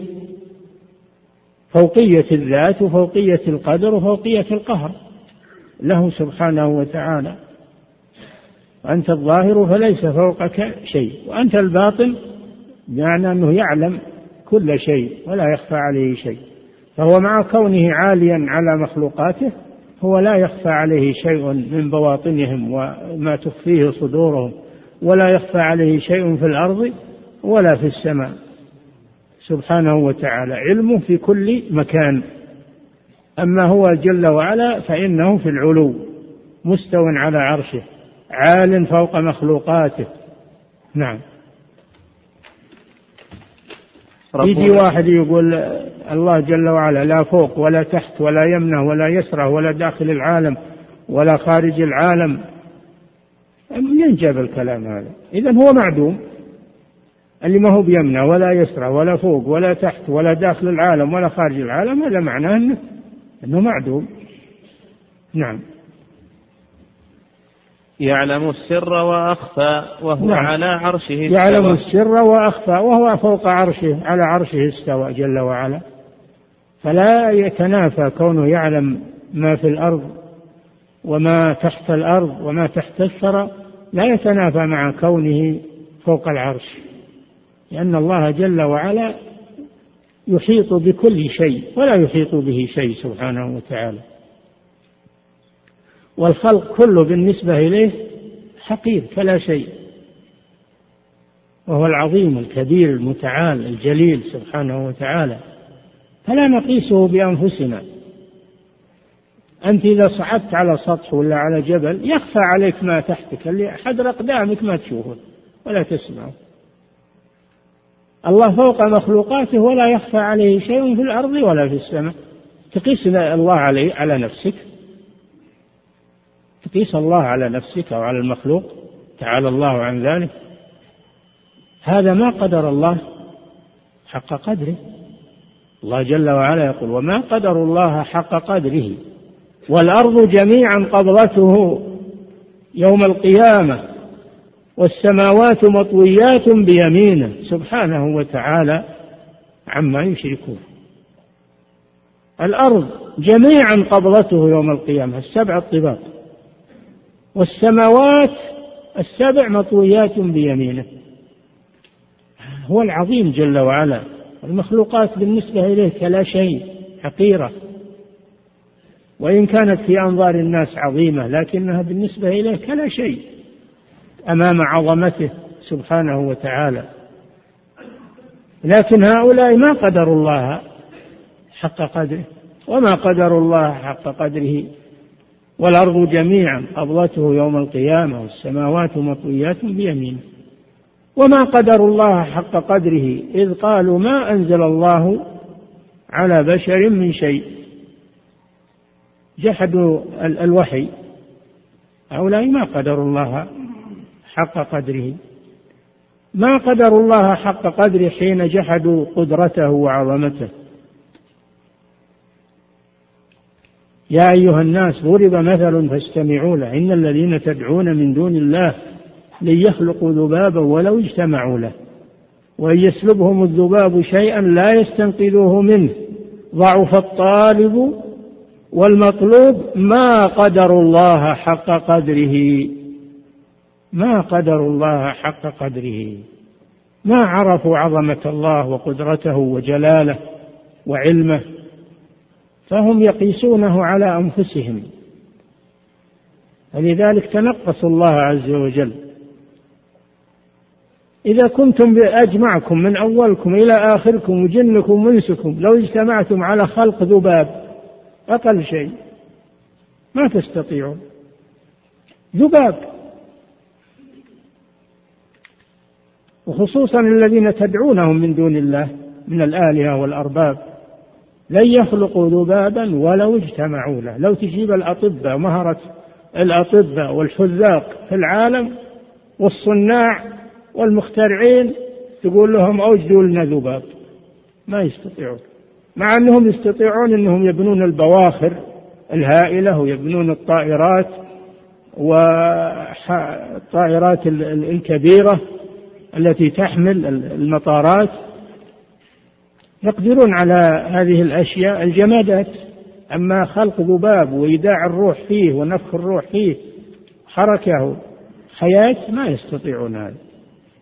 فوقية الذات وفوقية القدر وفوقية القهر. له سبحانه وتعالى. وأنت الظاهر فليس فوقك شيء. وأنت الباطن بمعنى أنه يعلم كل شيء ولا يخفى عليه شيء. فهو مع كونه عاليا على مخلوقاته هو لا يخفى عليه شيء من بواطنهم وما تخفيه صدورهم ولا يخفى عليه شيء في الأرض ولا في السماء. سبحانه وتعالى علمه في كل مكان. أما هو جل وعلا فإنه في العلو مستو على عرشه عال فوق مخلوقاته. نعم. يجي واحد يقول الله جل وعلا لا فوق ولا تحت ولا يمنه ولا يسره ولا داخل العالم ولا خارج العالم. من جاب الكلام هذا. إذا هو معدوم. اللي ما هو بيمنى ولا يسرى ولا فوق ولا تحت ولا داخل العالم ولا خارج العالم هذا معناه انه إنه معدوم. نعم. يعلم السر وأخفى وهو نعم. على عرشه استوى. يعلم السر وأخفى وهو فوق عرشه على عرشه استوى جل وعلا. فلا يتنافى كونه يعلم ما في الأرض وما تحت الأرض وما تحت الثرى لا يتنافى مع كونه فوق العرش. لأن الله جل وعلا يحيط بكل شيء ولا يحيط به شيء سبحانه وتعالى. والخلق كله بالنسبة إليه حقير كلا شيء. وهو العظيم الكبير المتعال الجليل سبحانه وتعالى. فلا نقيسه بأنفسنا. أنت إذا صعدت على سطح ولا على جبل يخفى عليك ما تحتك اللي حدر أقدامك ما تشوفه ولا تسمعه. الله فوق مخلوقاته ولا يخفى عليه شيء في الأرض ولا في السماء. تقيس الله عليه على نفسك. تقيس الله على نفسك أو على المخلوق. تعالى الله عن ذلك. هذا ما قدر الله حق قدره. الله جل وعلا يقول وما قدر الله حق قدره. والأرض جميعا قبضته يوم القيامة. والسماوات مطويات بيمينه. سبحانه وتعالى عما يشركون. الأرض جميعا قبضته يوم القيامة السبع الطباق. والسماوات السبع مطويات بيمينه. هو العظيم جل وعلا. المخلوقات بالنسبة إليه كلا شيء حقيرة. وإن كانت في أنظار الناس عظيمة لكنها بالنسبة إليه كلا شيء. أمام عظمته سبحانه وتعالى. لكن هؤلاء ما قدروا الله حق قدره وما قدروا الله حق قدره. والأرض جميعا قبضته يوم القيامة والسماوات مطويات بيمينه. وما قدروا الله حق قدره إذ قالوا ما أنزل الله على بشر من شيء. جحدوا الوحي. هؤلاء ما قدروا الله حق قدره. ما قدروا الله حق قدره حين جحدوا قدرته وعظمته. يا أيها الناس ضرب مثل فاستمعوا له. إن الذين تدعون من دون الله لن يخلقوا ذبابا ولو اجتمعوا له. وإن يسلبهم الذباب شيئا لا يستنقذوه منه. ضعف الطالب والمطلوب. ما قدروا الله حق قدره. ما قدروا الله حق قدره ما عرفوا عظمة الله وقدرته وجلاله وعلمه فهم يقيسونه على أنفسهم. ولذلك تنقصوا الله عز وجل. إذا كنتم أجمعكم من أولكم إلى آخركم وجنكم وإنسكم لو اجتمعتم على خلق ذباب أقل شيء ما تستطيعون. ذباب وخصوصا الذين تدعونهم من دون الله من الآلهة والأرباب. لن يخلقوا ذبابا ولو اجتمعوا له. لو تجيب الأطباء مهرة الأطباء والحذاق في العالم والصناع والمخترعين تقول لهم أوجدوا لنا ذباب. ما يستطيعون. مع أنهم يستطيعون أنهم يبنون البواخر الهائلة ويبنون الطائرات والطائرات الكبيرة. التي تحمل المطارات يقدرون على هذه الأشياء الجمادات. أما خلق ذباب وإيداع الروح فيه ونفخ الروح فيه حركة حياة ما يستطيعون هذا.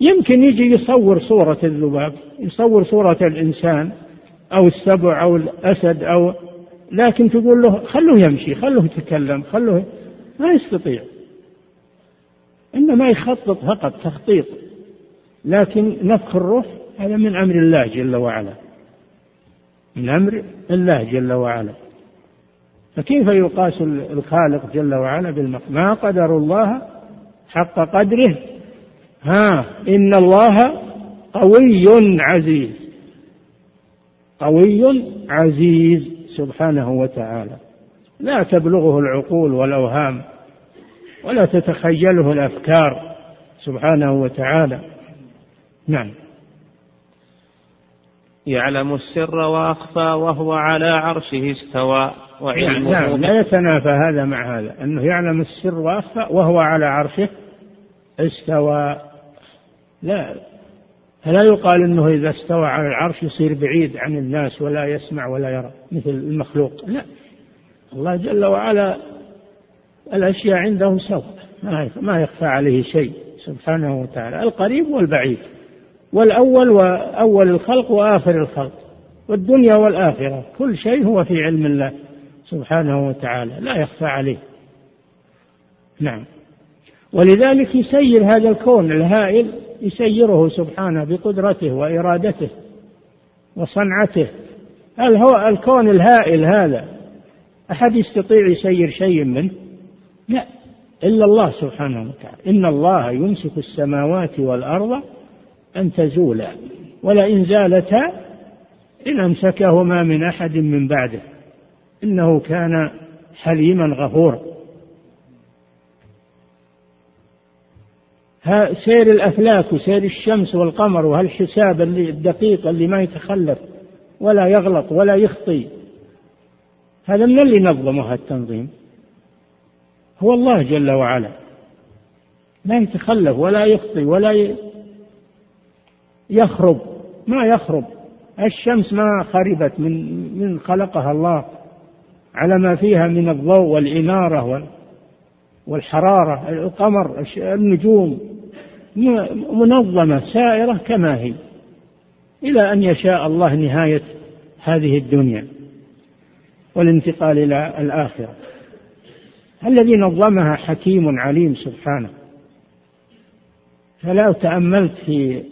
يمكن يجي يصور صورة الذباب يصور صورة الإنسان أو السبع أو الأسد أو لكن تقول له خلوه يمشي خلوه يتكلم خلوه ما يستطيع. إنما يخطط فقط تخطيط. لكن نفخ الروح هذا من أمر الله جل وعلا. من أمر الله جل وعلا. فكيف يقاس الخالق جل وعلا بالمخلوق ما قدر الله حق قدره. ها إن الله قوي عزيز. قوي عزيز سبحانه وتعالى. لا تبلغه العقول والأوهام ولا تتخيله الأفكار سبحانه وتعالى. نعم. يعلم السر وأخفى وهو على عرشه استوى وعلمه نعم لا يتنافى هذا مع هذا. أنه يعلم السر وأخفى وهو على عرشه استوى. لا فلا يقال أنه إذا استوى على العرش يصير بعيد عن الناس ولا يسمع ولا يرى مثل المخلوق. لا الله جل وعلا الأشياء عنده سواء ما يخفى عليه شيء سبحانه وتعالى القريب والبعيد. والأول وأول الخلق وآخر الخلق والدنيا والآخرة كل شيء هو في علم الله سبحانه وتعالى لا يخفى عليه. نعم. ولذلك يسير هذا الكون الهائل يسيره سبحانه بقدرته وإرادته وصنعته. هل هو الكون الهائل هذا؟ أحد يستطيع يسير شيء منه؟ لا إلا الله سبحانه وتعالى. إن الله يمسك السماوات والأرض أن تزولا ولئن زالتا إن أمسكهما من أحد من بعده. إنه كان حليما غفورا. سير الأفلاك وسير الشمس والقمر وهالحساب الدقيق اللي ما يتخلف ولا يغلط ولا يخطي. هذا من اللي نظمه التنظيم. هو الله جل وعلا. لا يتخلف ولا يخطي ولا يخرب ما يخرب. الشمس ما خربت من من خلقها الله على ما فيها من الضوء والإنارة والحرارة القمر النجوم منظمة سائرة كما هي. إلى أن يشاء الله نهاية هذه الدنيا والانتقال إلى الآخرة. الذي نظمها حكيم عليم سبحانه. فلو تأملت في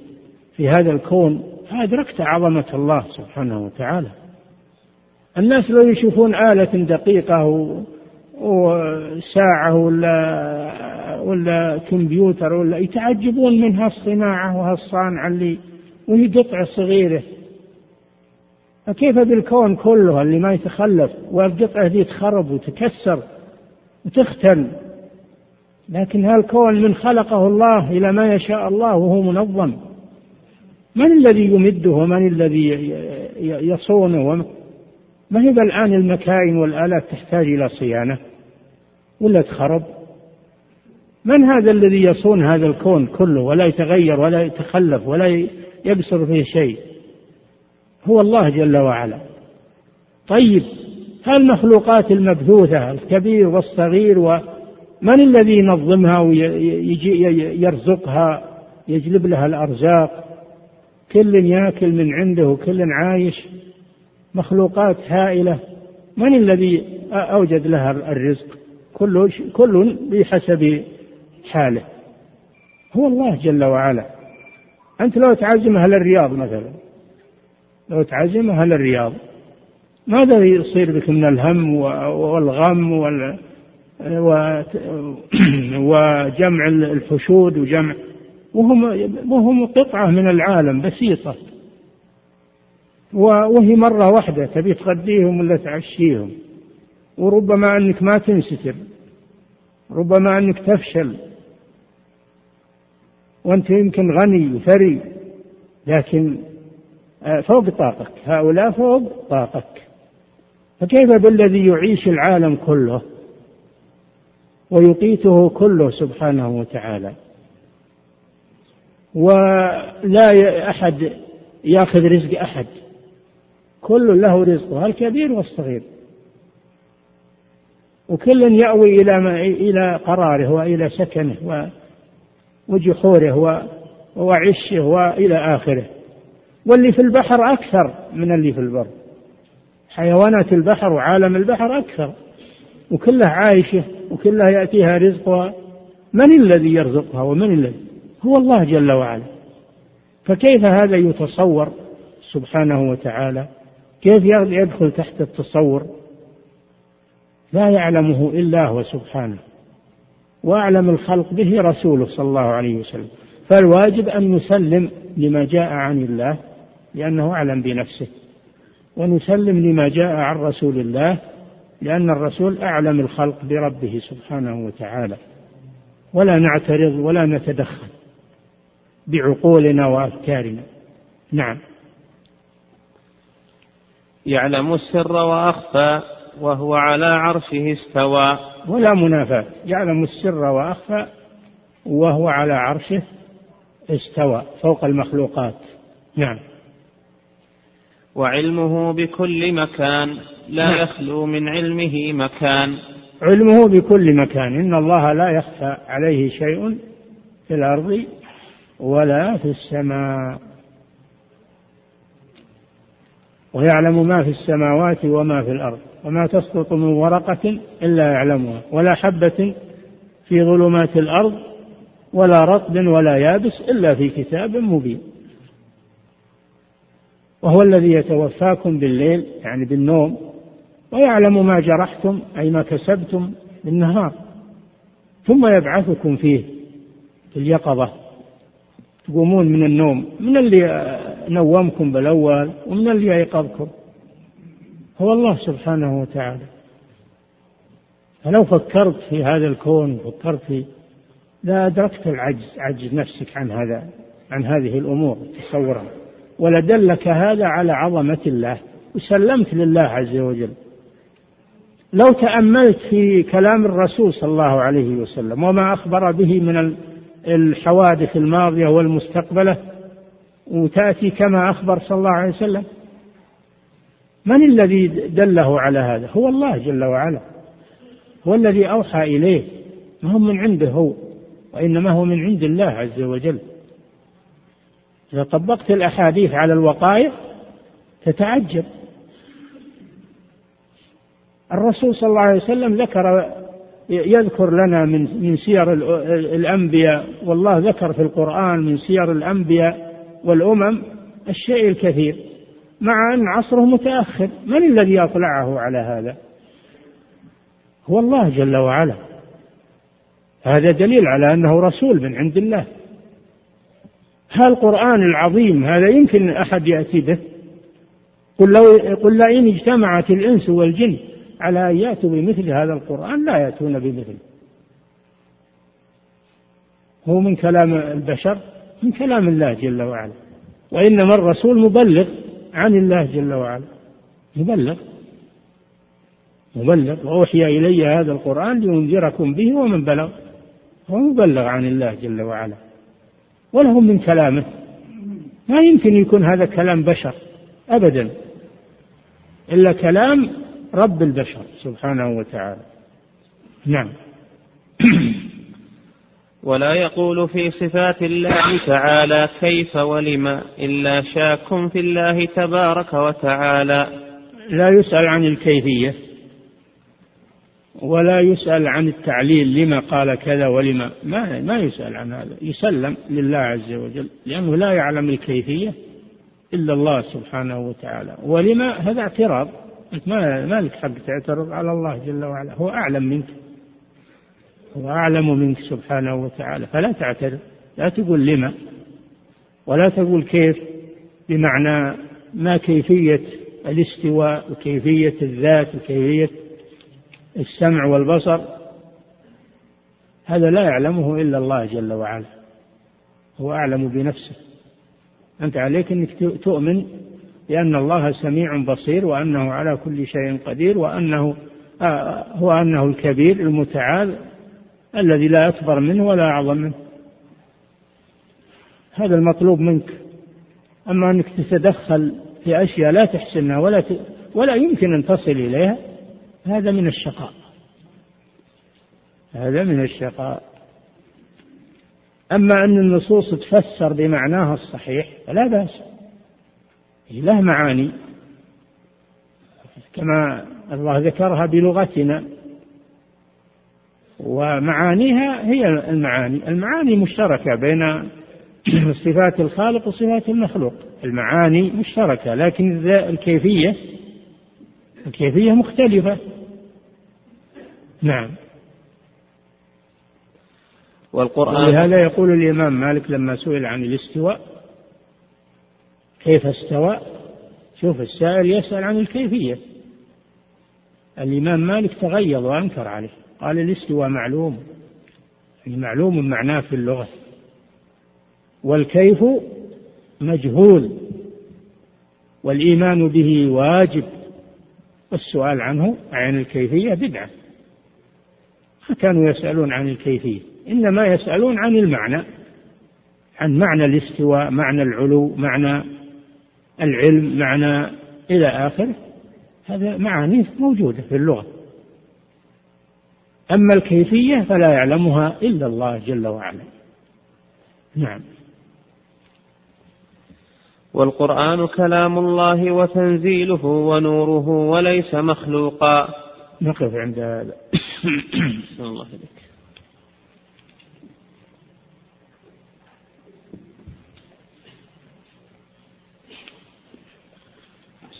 في هذا الكون أدركت عظمة الله سبحانه وتعالى. الناس لو يشوفون آلة دقيقة وساعة ولا ولا كمبيوتر ولا يتعجبون من هالصناعة وهالصانعة اللي وهي قطعة صغيرة. فكيف بالكون كله اللي ما يتخلف والقطعة دي تخرب وتكسر وتختل لكن هالكون من خلقه الله إلى ما يشاء الله وهو منظم. من الذي يمده ومن الذي يصونه؟ ما هي الآن المكاين والآلات تحتاج إلى صيانة؟ ولا تخرب؟ من هذا الذي يصون هذا الكون كله ولا يتغير ولا يتخلف ولا يقصر فيه شيء؟ هو الله جل وعلا. طيب هالمخلوقات المبثوثة الكبير والصغير ومن الذي ينظمها ويجي يرزقها يجلب لها الأرزاق؟ كل ياكل من عنده وكل عايش مخلوقات هائلة. من الذي أوجد لها الرزق؟ كل كل بحسب حاله. هو الله جل وعلا. أنت لو تعزم أهل الرياض مثلا لو تعزم أهل الرياض ماذا يصير بك من الهم والغم وال وجمع الحشود وجمع وهم وهم قطعة من العالم بسيطة. وهي مرة واحدة تبي تغديهم ولا تعشيهم. وربما أنك ما تنستر ربما أنك تفشل. وأنت يمكن غني وثري لكن آه، فوق طاقتك هؤلاء فوق طاقتك فكيف بالذي يعيش العالم كله؟ ويقيته كله سبحانه وتعالى. ولا أحد يأخذ رزق أحد. كل له رزقه الكبير والصغير. وكل يأوي إلى ما إلى قراره وإلى سكنه وجحوره وعشه وإلى آخره. واللي في البحر أكثر من اللي في البر. حيوانات البحر وعالم البحر أكثر. وكلها عايشة وكلها يأتيها رزقها. من الذي يرزقها ومن الذي هو الله جل وعلا. فكيف هذا يتصور سبحانه وتعالى؟ كيف يدخل تحت التصور؟ لا يعلمه إلا هو سبحانه. وأعلم الخلق به رسوله صلى الله عليه وسلم. فالواجب أن نسلم لما جاء عن الله لأنه أعلم بنفسه. ونسلم لما جاء عن رسول الله لأن الرسول أعلم الخلق بربه سبحانه وتعالى. ولا نعترض ولا نتدخل. بعقولنا وأفكارنا. نعم. يعلم السر وأخفى وهو على عرشه استوى. ولا منافاة. يعلم السر وأخفى وهو على عرشه استوى فوق المخلوقات. نعم. وعلمه بكل مكان لا نعم. يخلو من علمه مكان. علمه بكل مكان. إن الله لا يخفى عليه شيء في الأرض ولا في السماء. ويعلم ما في السماوات وما في الأرض وما تسقط من ورقة إلا يعلمها ولا حبة في ظلمات الأرض ولا رطب ولا يابس إلا في كتاب مبين. وهو الذي يتوفاكم بالليل يعني بالنوم ويعلم ما جرحتم أي ما كسبتم بالنهار. ثم يبعثكم فيه في اليقظة. تقومون من النوم من اللي نومكم بالأول ومن اللي أيقظكم هو الله سبحانه وتعالى. فلو فكرت في هذا الكون فكرت في لا أدركت العجز عجز نفسك عن هذا عن هذه الأمور تصورها. ولدلك هذا على عظمة الله وسلمت لله عز وجل. لو تأملت في كلام الرسول صلى الله عليه وسلم وما أخبر به من الحوادث الماضية والمستقبلة وتأتي كما أخبر صلى الله عليه وسلم. من الذي دله على هذا؟ هو الله جل وعلا. هو الذي أوحى إليه. ما هو من عنده هو وإنما هو من عند الله عز وجل. إذا طبقت الأحاديث على الوقائع تتعجب. الرسول صلى الله عليه وسلم ذكر يذكر لنا من من سير الأنبياء والله ذكر في القرآن من سير الأنبياء والأمم الشيء الكثير مع أن عصره متأخر. من الذي أطلعه على هذا؟ هو الله جل وعلا. هذا دليل على أنه رسول من عند الله. هذا القرآن العظيم هذا يمكن أحد يأتي به؟ قل, لو قل لئن اجتمعت الإنس والجن على أن يأتوا بمثل هذا القرآن لا يأتون بمثله هو من كلام البشر من كلام الله جل وعلا. وإنما الرسول مبلغ عن الله جل وعلا. مبلغ. مبلغ. وأوحي إلي هذا القرآن لينذركم به ومن بلغ. هو مبلغ عن الله جل وعلا. وله من كلامه. ما يمكن يكون هذا كلام بشر. أبدا. إلا كلام رب البشر سبحانه وتعالى. نعم. ولا يقول في صفات الله تعالى كيف ولم إلا شاك في الله تبارك وتعالى. لا يسأل عن الكيفية ولا يسأل عن التعليل لما قال كذا ولما ما ما يسأل عن هذا يسلم لله عز وجل لأنه لا يعلم الكيفية إلا الله سبحانه وتعالى. ولما هذا اعتراض. أنت ما ما لك حق تعترض على الله جل وعلا. هو أعلم منك. هو أعلم منك سبحانه وتعالى. فلا تعترض. لا تقول لما ولا تقول كيف بمعنى ما كيفية الاستواء وكيفية الذات وكيفية السمع والبصر. هذا لا يعلمه إلا الله جل وعلا. هو أعلم بنفسه. أنت عليك أنك تؤمن بأن الله سميع بصير وأنه على كل شيء قدير وأنه آه، هو أنه الكبير المتعال الذي لا أكبر منه ولا أعظم منه. هذا المطلوب منك. أما أنك تتدخل في أشياء لا تحسنها ولا ت... ولا يمكن أن تصل إليها هذا من الشقاء. هذا من الشقاء. أما أن النصوص تفسر بمعناها الصحيح فلا بأس. له معاني. كما الله ذكرها بلغتنا. ومعانيها هي المعاني. المعاني مشتركة بين صفات الخالق وصفات المخلوق. المعاني مشتركة لكن الكيفية الكيفية مختلفة. نعم. والقرآن لهذا يقول الإمام مالك لما سئل عن الاستواء كيف استوى؟ شوف السائل يسأل عن الكيفية. الإمام مالك تغيظ وأنكر عليه. قال الاستواء معلوم يعني معلوم معناه في اللغة. والكيف مجهول. والإيمان به واجب. والسؤال عنه عن الكيفية بدعة. ما كانوا يسألون عن الكيفية؟ إنما يسألون عن المعنى. عن معنى الاستواء معنى العلو معنى العلم معنى إلى آخره. هذا معاني موجودة في اللغة. أما الكيفية فلا يعلمها إلا الله جل وعلا. نعم. والقرآن كلام الله وتنزيله ونوره وليس مخلوقا. نقف عند هذا. الله إليك.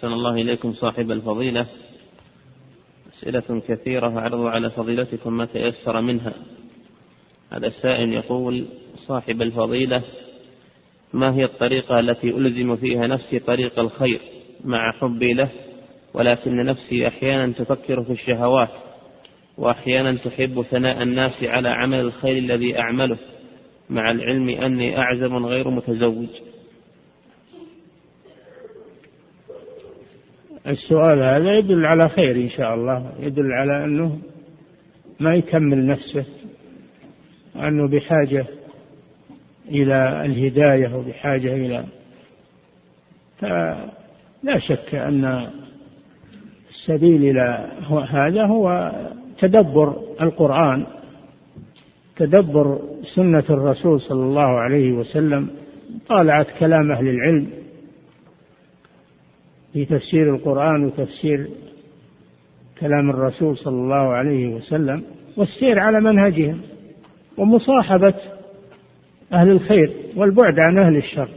أحسن الله إليكم صاحب الفضيلة. أسئلة كثيرة أعرض على فضيلتكم ما تيسر منها. هذا السائل يقول صاحب الفضيلة ما هي الطريقة التي ألزم فيها نفسي طريق الخير مع حبي له ولكن نفسي أحيانا تفكر في الشهوات وأحيانا تحب ثناء الناس على عمل الخير الذي أعمله مع العلم أني أعزم غير متزوج؟ السؤال هذا يدل على خير إن شاء الله يدل على أنه ما يكمل نفسه وأنه بحاجة إلى الهداية وبحاجة إلى فلا شك أن السبيل إلى هذا هو تدبر القرآن تدبر سنة الرسول صلى الله عليه وسلم طالعت كلام أهل العلم. في تفسير القرآن وتفسير كلام الرسول صلى الله عليه وسلم والسير على منهجهم ومصاحبة أهل الخير والبعد عن أهل الشر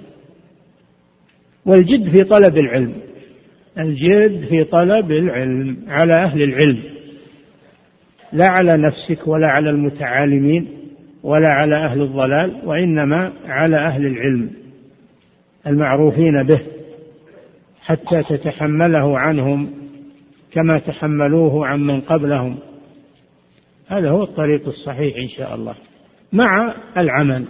والجد في طلب العلم الجد في طلب العلم على أهل العلم لا على نفسك ولا على المتعالمين ولا على أهل الضلال وإنما على أهل العلم المعروفين به. حتى تتحمله عنهم كما تحملوه عن من قبلهم. هذا هو الطريق الصحيح إن شاء الله. مع العمل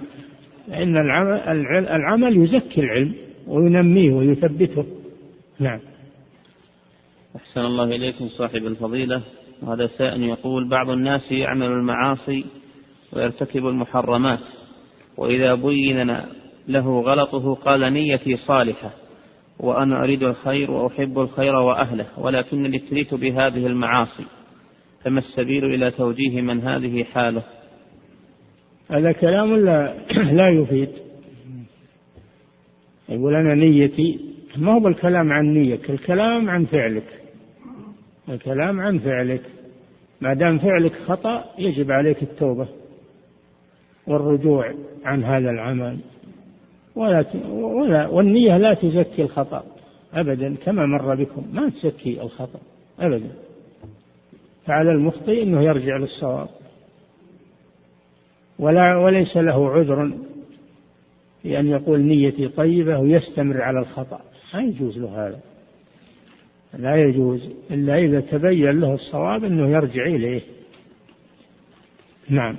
لأن العمل, العمل يزكي العلم وينميه ويثبته. نعم. أحسن الله إليكم صاحب الفضيلة. وهذا سائل يقول بعض الناس يعمل المعاصي ويرتكب المحرمات وإذا بين له غلطه قال نيتي صالحة. وأنا أريد الخير وأحب الخير وأهله ولكنني ابتليت بهذه المعاصي فما السبيل إلى توجيه من هذه حاله؟ هذا كلام لا, لا يفيد. يقول أنا نيتي ما هو الكلام عن نيتك الكلام عن فعلك. الكلام عن فعلك. ما دام فعلك خطأ يجب عليك التوبة والرجوع عن هذا العمل. ولا ولا والنية لا تزكي الخطأ أبدا كما مر بكم. ما تزكي الخطأ أبدا. فعلى المخطئ أنه يرجع للصواب. ولا وليس له عذر في أن يقول نيتي طيبة ويستمر على الخطأ. ما يجوز له هذا. لا يجوز إلا إذا تبين له الصواب أنه يرجع إليه. نعم.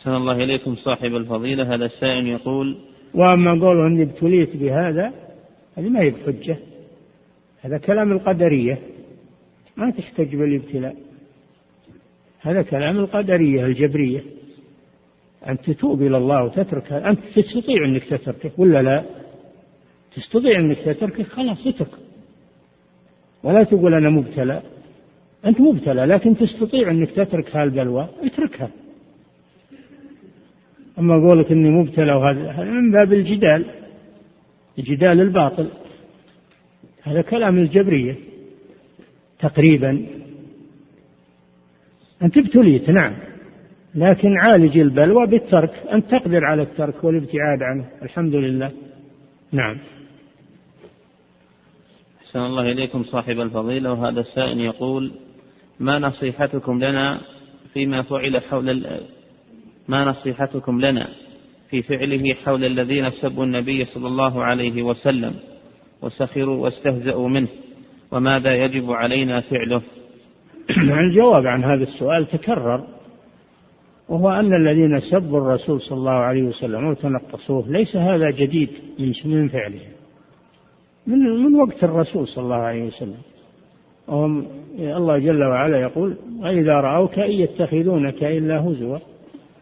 أحسن الله إليكم صاحب الفضيلة. هذا السائل يقول وأما قوله أني ابتليت بهذا هذه ما هي بحجة. هذا كلام القدرية. ما تحتج بالابتلاء. هذا كلام القدرية الجبرية. أن تتوب إلى الله وتترك أنت تستطيع أنك تتركه ولا لا؟ تستطيع أنك تتركه؟ خلاص اترك. ولا تقول أنا مبتلى. أنت مبتلى لكن تستطيع أنك تترك هالبلوى اتركها. أما قولك إني مبتلى وهذا من باب الجدال. الجدال الباطل. هذا كلام الجبرية تقريبا. أنت ابتليت نعم. لكن عالج البلوى بالترك. أنت تقدر على الترك والابتعاد عنه. الحمد لله. نعم. أحسن الله إليكم صاحب الفضيلة. وهذا السائل يقول ما نصيحتكم لنا فيما فعل حول ما نصيحتكم لنا في فعله حول الذين سبوا النبي صلى الله عليه وسلم وسخروا واستهزأوا منه وماذا يجب علينا فعله؟ الجواب عن هذا السؤال تكرر وهو أن الذين سبوا الرسول صلى الله عليه وسلم وتنقصوه ليس هذا جديد من فعله. من من وقت الرسول صلى الله عليه وسلم. وهم الله جل وعلا يقول وإذا رأوك إن يتخذونك إلا هزوا.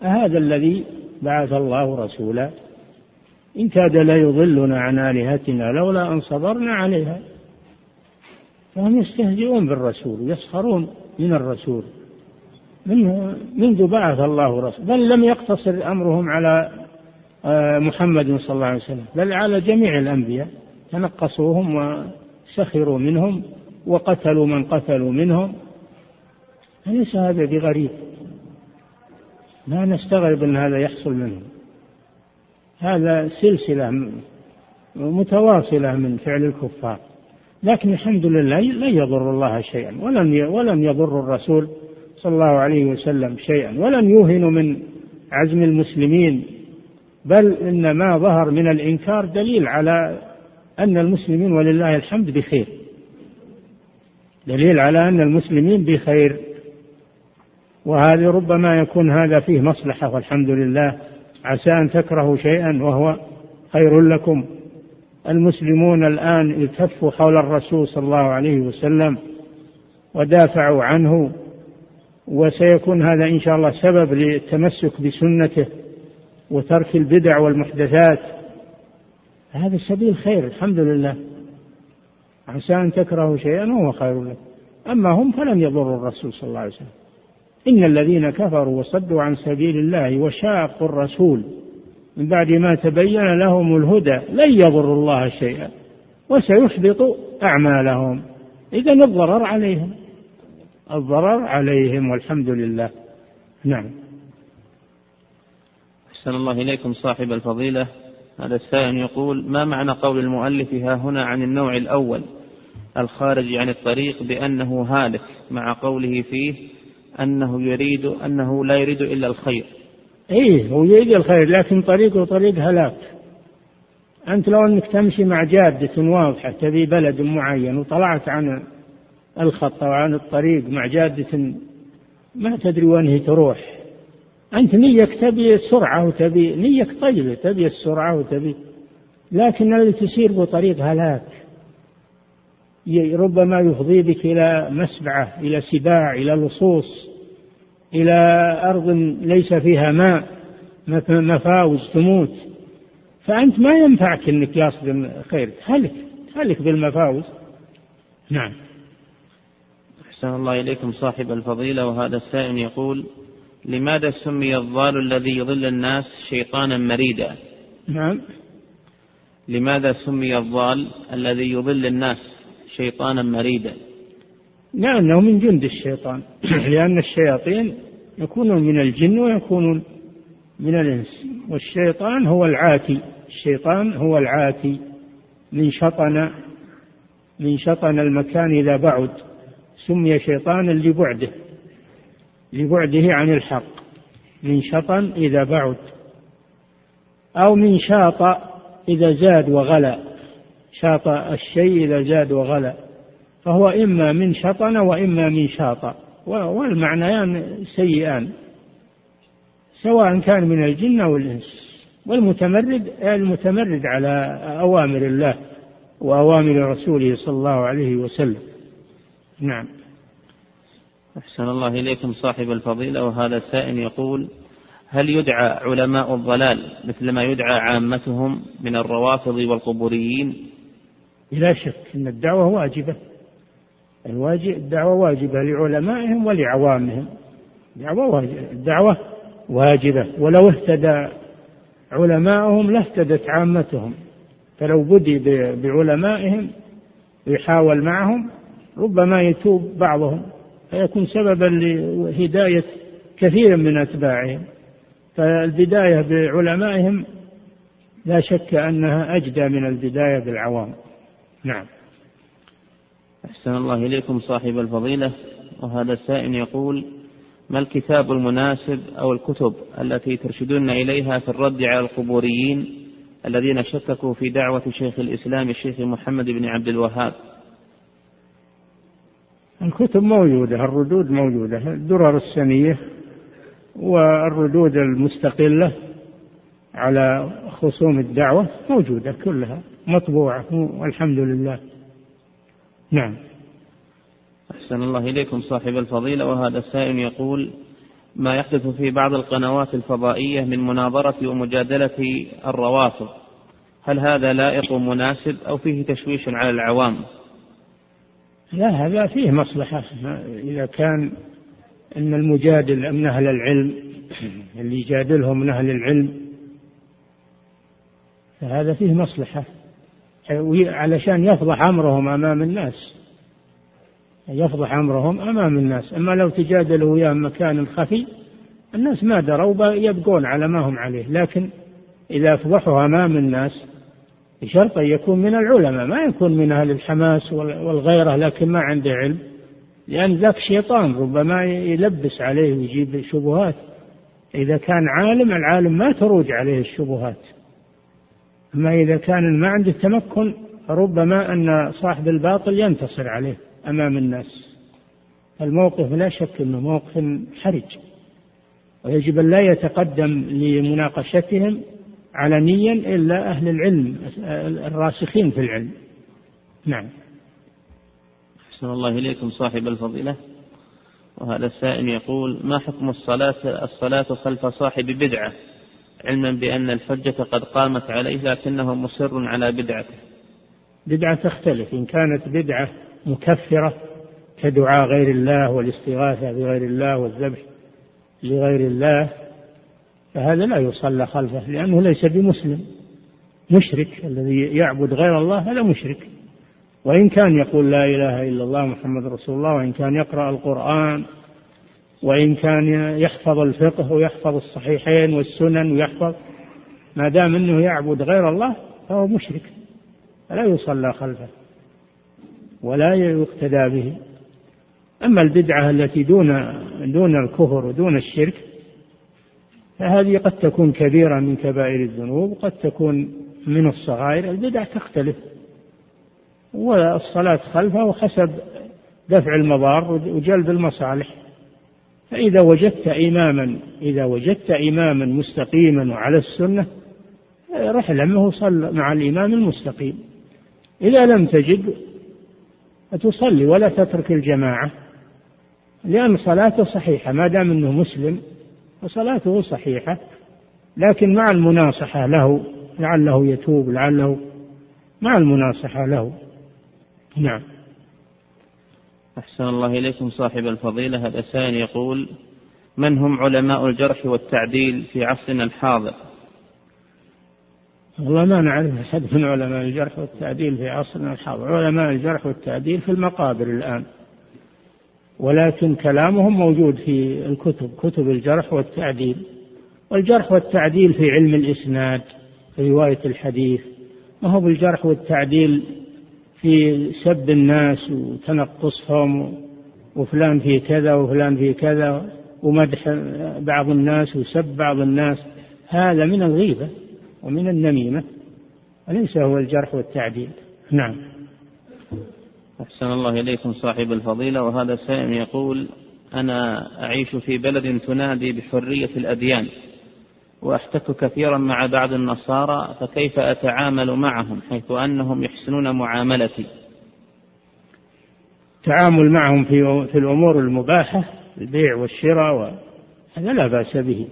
أهذا الذي بعث الله رسولا؟ إن كاد ليضلنا عن آلهتنا لولا أن صبرنا عليها. فهم يستهزئون بالرسول ويسخرون من الرسول. منه منذ بعث الله رسول بل لم يقتصر أمرهم على آه، محمد صلى الله عليه وسلم. بل على جميع الأنبياء. تنقصوهم وسخروا منهم وقتلوا من قتلوا منهم. أليس هذا بغريب؟ ما نستغرب أن هذا يحصل منهم هذا سلسلة متواصلة من فعل الكفار. لكن الحمد لله لا يضر الله شيئا ولن ولن يضر الرسول صلى الله عليه وسلم شيئا ولن يوهنوا من عزم المسلمين. بل ان ما ظهر من الإنكار دليل على أن المسلمين ولله الحمد بخير. دليل على أن المسلمين بخير. وهذه ربما يكون هذا فيه مصلحة والحمد لله. عسى أن تكرهوا شيئا وهو خير لكم. المسلمون الآن التفوا حول الرسول صلى الله عليه وسلم ودافعوا عنه وسيكون هذا إن شاء الله سبب للتمسك بسنته وترك البدع والمحدثات. هذا سبيل خير الحمد لله. عسى أن تكرهوا شيئا وهو خير لكم. أما هم فلم يضروا الرسول صلى الله عليه وسلم. إن الذين كفروا وصدوا عن سبيل الله وشاقوا الرسول من بعد ما تبين لهم الهدى لن يضروا الله شيئا وسيحبط أعمالهم. إذا الضرر عليهم. الضرر عليهم والحمد لله. نعم. أحسن الله إليكم صاحب الفضيلة. هذا السائل يقول ما معنى قول المؤلف ها هنا عن النوع الأول الخارج عن الطريق بأنه هالك مع قوله فيه أنه يريد أنه لا يريد إلا الخير. إيه هو يريد الخير لكن طريقه طريق هلاك. أنت لو أنك تمشي مع جادة واضحة تبي بلد معين وطلعت عن الخط أو عن الطريق مع جادة ما تدري وين تروح. أنت نيك تبي السرعة وتبي نيك طيبة تبي السرعة وتبي لكن اللي تسير بطريق هلاك. ربما يفضي بك إلى مسبعة إلى سباع إلى لصوص إلى أرض ليس فيها ماء مفاوز تموت. فأنت ما ينفعك أنك يصدم خير. هلك هلك بالمفاوز. نعم. أحسن الله إليكم صاحب الفضيلة وهذا السائل يقول لماذا سمي الضال الذي يضل الناس شيطانا مريدا؟ نعم. لماذا سمي الضال الذي يضل الناس؟ شيطانا مريدا. لأنه من جند الشيطان. لأن الشياطين يكونون من الجن ويكونون من الإنس. والشيطان هو العاتي. الشيطان هو العاتي. من شطن من شطن المكان إذا بعد. سمي شيطانا لبعده. لبعده عن الحق. من شطن إذا بعد. أو من شاط إذا زاد وغلا شاط الشيء إذا زاد وغلا فهو إما من شطن وإما من شاط. والمعنيان سيئان. سواء كان من الجن أو الإنس. والمتمرد المتمرد على أوامر الله وأوامر رسوله صلى الله عليه وسلم. نعم. أحسن الله إليكم صاحب الفضيلة وهذا السائل يقول هل يدعى علماء الضلال مثل ما يدعى عامتهم من الروافض والقبوريين؟ لا شك أن الدعوة واجبة. الدعوة واجبة لعلمائهم ولعوامهم. الدعوة واجبة, الدعوة واجبة. ولو اهتدى علماءهم لاهتدت عامتهم. فلو بدي بعلمائهم يحاول معهم ربما يتوب بعضهم. فيكون سببا لهداية كثير من أتباعهم. فالبداية بعلمائهم لا شك أنها أجدى من البداية بالعوام. نعم. أحسن الله إليكم صاحب الفضيلة. وهذا السائل يقول ما الكتاب المناسب أو الكتب التي ترشدون إليها في الرد على القبوريين الذين شككوا في دعوة شيخ الإسلام الشيخ محمد بن عبد الوهاب؟ الكتب موجودة الردود موجودة الدرر السنية والردود المستقلة على خصوم الدعوة موجودة كلها. مطبوعة. والحمد لله. نعم. أحسن الله إليكم صاحب الفضيلة. وهذا السائل يقول ما يحدث في بعض القنوات الفضائية من مناظرة ومجادلة الروافض هل هذا لائق ومناسب أو فيه تشويش على العوام؟ لا هذا فيه مصلحة. إذا كان أن المجادل من أهل العلم اللي يجادلهم من أهل العلم فهذا فيه مصلحة. علشان يفضح أمرهم أمام الناس. يفضح أمرهم أمام الناس. أما لو تجادلوا وياه مكان خفي الناس ما دروا يبقون على ما هم عليه. لكن إذا فضحوا أمام الناس بشرط أن يكون من العلماء. ما يكون من أهل الحماس والغيرة لكن ما عنده علم. لأن ذاك شيطان ربما يلبس عليه ويجيب شبهات. إذا كان عالم العالم ما تروج عليه الشبهات. أما إذا كان ما عنده تمكن ربما أن صاحب الباطل ينتصر عليه أمام الناس. الموقف لا شك أنه موقف حرج. ويجب أن لا يتقدم لمناقشتهم علنيا إلا أهل العلم الراسخين في العلم. نعم. أحسن الله إليكم صاحب الفضيلة. وهذا السائل يقول ما حكم الصلاة الصلاة خلف صاحب بدعة؟ علما بأن الحجة قد قامت عليه لكنه مصر على بدعته. بدعة تختلف. إن كانت بدعة مكفرة كدعاء غير الله والاستغاثة بغير الله والذبح لغير الله فهذا لا يصلى خلفه لأنه ليس بمسلم. مشرك الذي يعبد غير الله هذا مشرك. وإن كان يقول لا إله إلا الله محمد رسول الله وإن كان يقرأ القرآن وإن كان يحفظ الفقه ويحفظ الصحيحين والسنن ويحفظ ما دام أنه يعبد غير الله فهو مشرك فلا يصلى خلفه ولا يقتدى به. أما البدعة التي دون دون الكفر ودون الشرك فهذه قد تكون كبيرة من كبائر الذنوب وقد تكون من الصغائر. البدع تختلف والصلاة خلفه حسب دفع المضار وجلب المصالح. فإذا وجدت إماما إذا وجدت إماما مستقيما وعلى السنة رح لمه صل مع الإمام المستقيم. إذا لم تجد فتصلي ولا تترك الجماعة لأن صلاته صحيحة ما دام أنه مسلم فصلاته صحيحة. لكن مع المناصحة له لعله يتوب لعله مع المناصحة له. نعم. أحسن الله إليكم صاحب الفضيلة. هذا سائل يقول من هم علماء الجرح والتعديل في عصرنا الحاضر؟ والله ما نعرف أحد من علماء الجرح والتعديل في عصرنا الحاضر. علماء الجرح والتعديل في المقابر الآن ولكن كلامهم موجود في الكتب كتب الجرح والتعديل. والجرح والتعديل في علم الإسناد في رواية الحديث ما هو بالجرح والتعديل؟ في سب الناس وتنقصهم وفلان في كذا وفلان في كذا ومدح بعض الناس وسب بعض الناس. هذا من الغيبة ومن النميمة وليس هو الجرح والتعديل. نعم. أحسن الله إليكم صاحب الفضيلة. وهذا سائل يقول أنا أعيش في بلد تنادي بحرية الأديان. وأحتك كثيرا مع بعض النصارى فكيف أتعامل معهم حيث أنهم يحسنون معاملتي؟ التعامل معهم في في الأمور المباحة البيع والشراء هذا لا بأس به.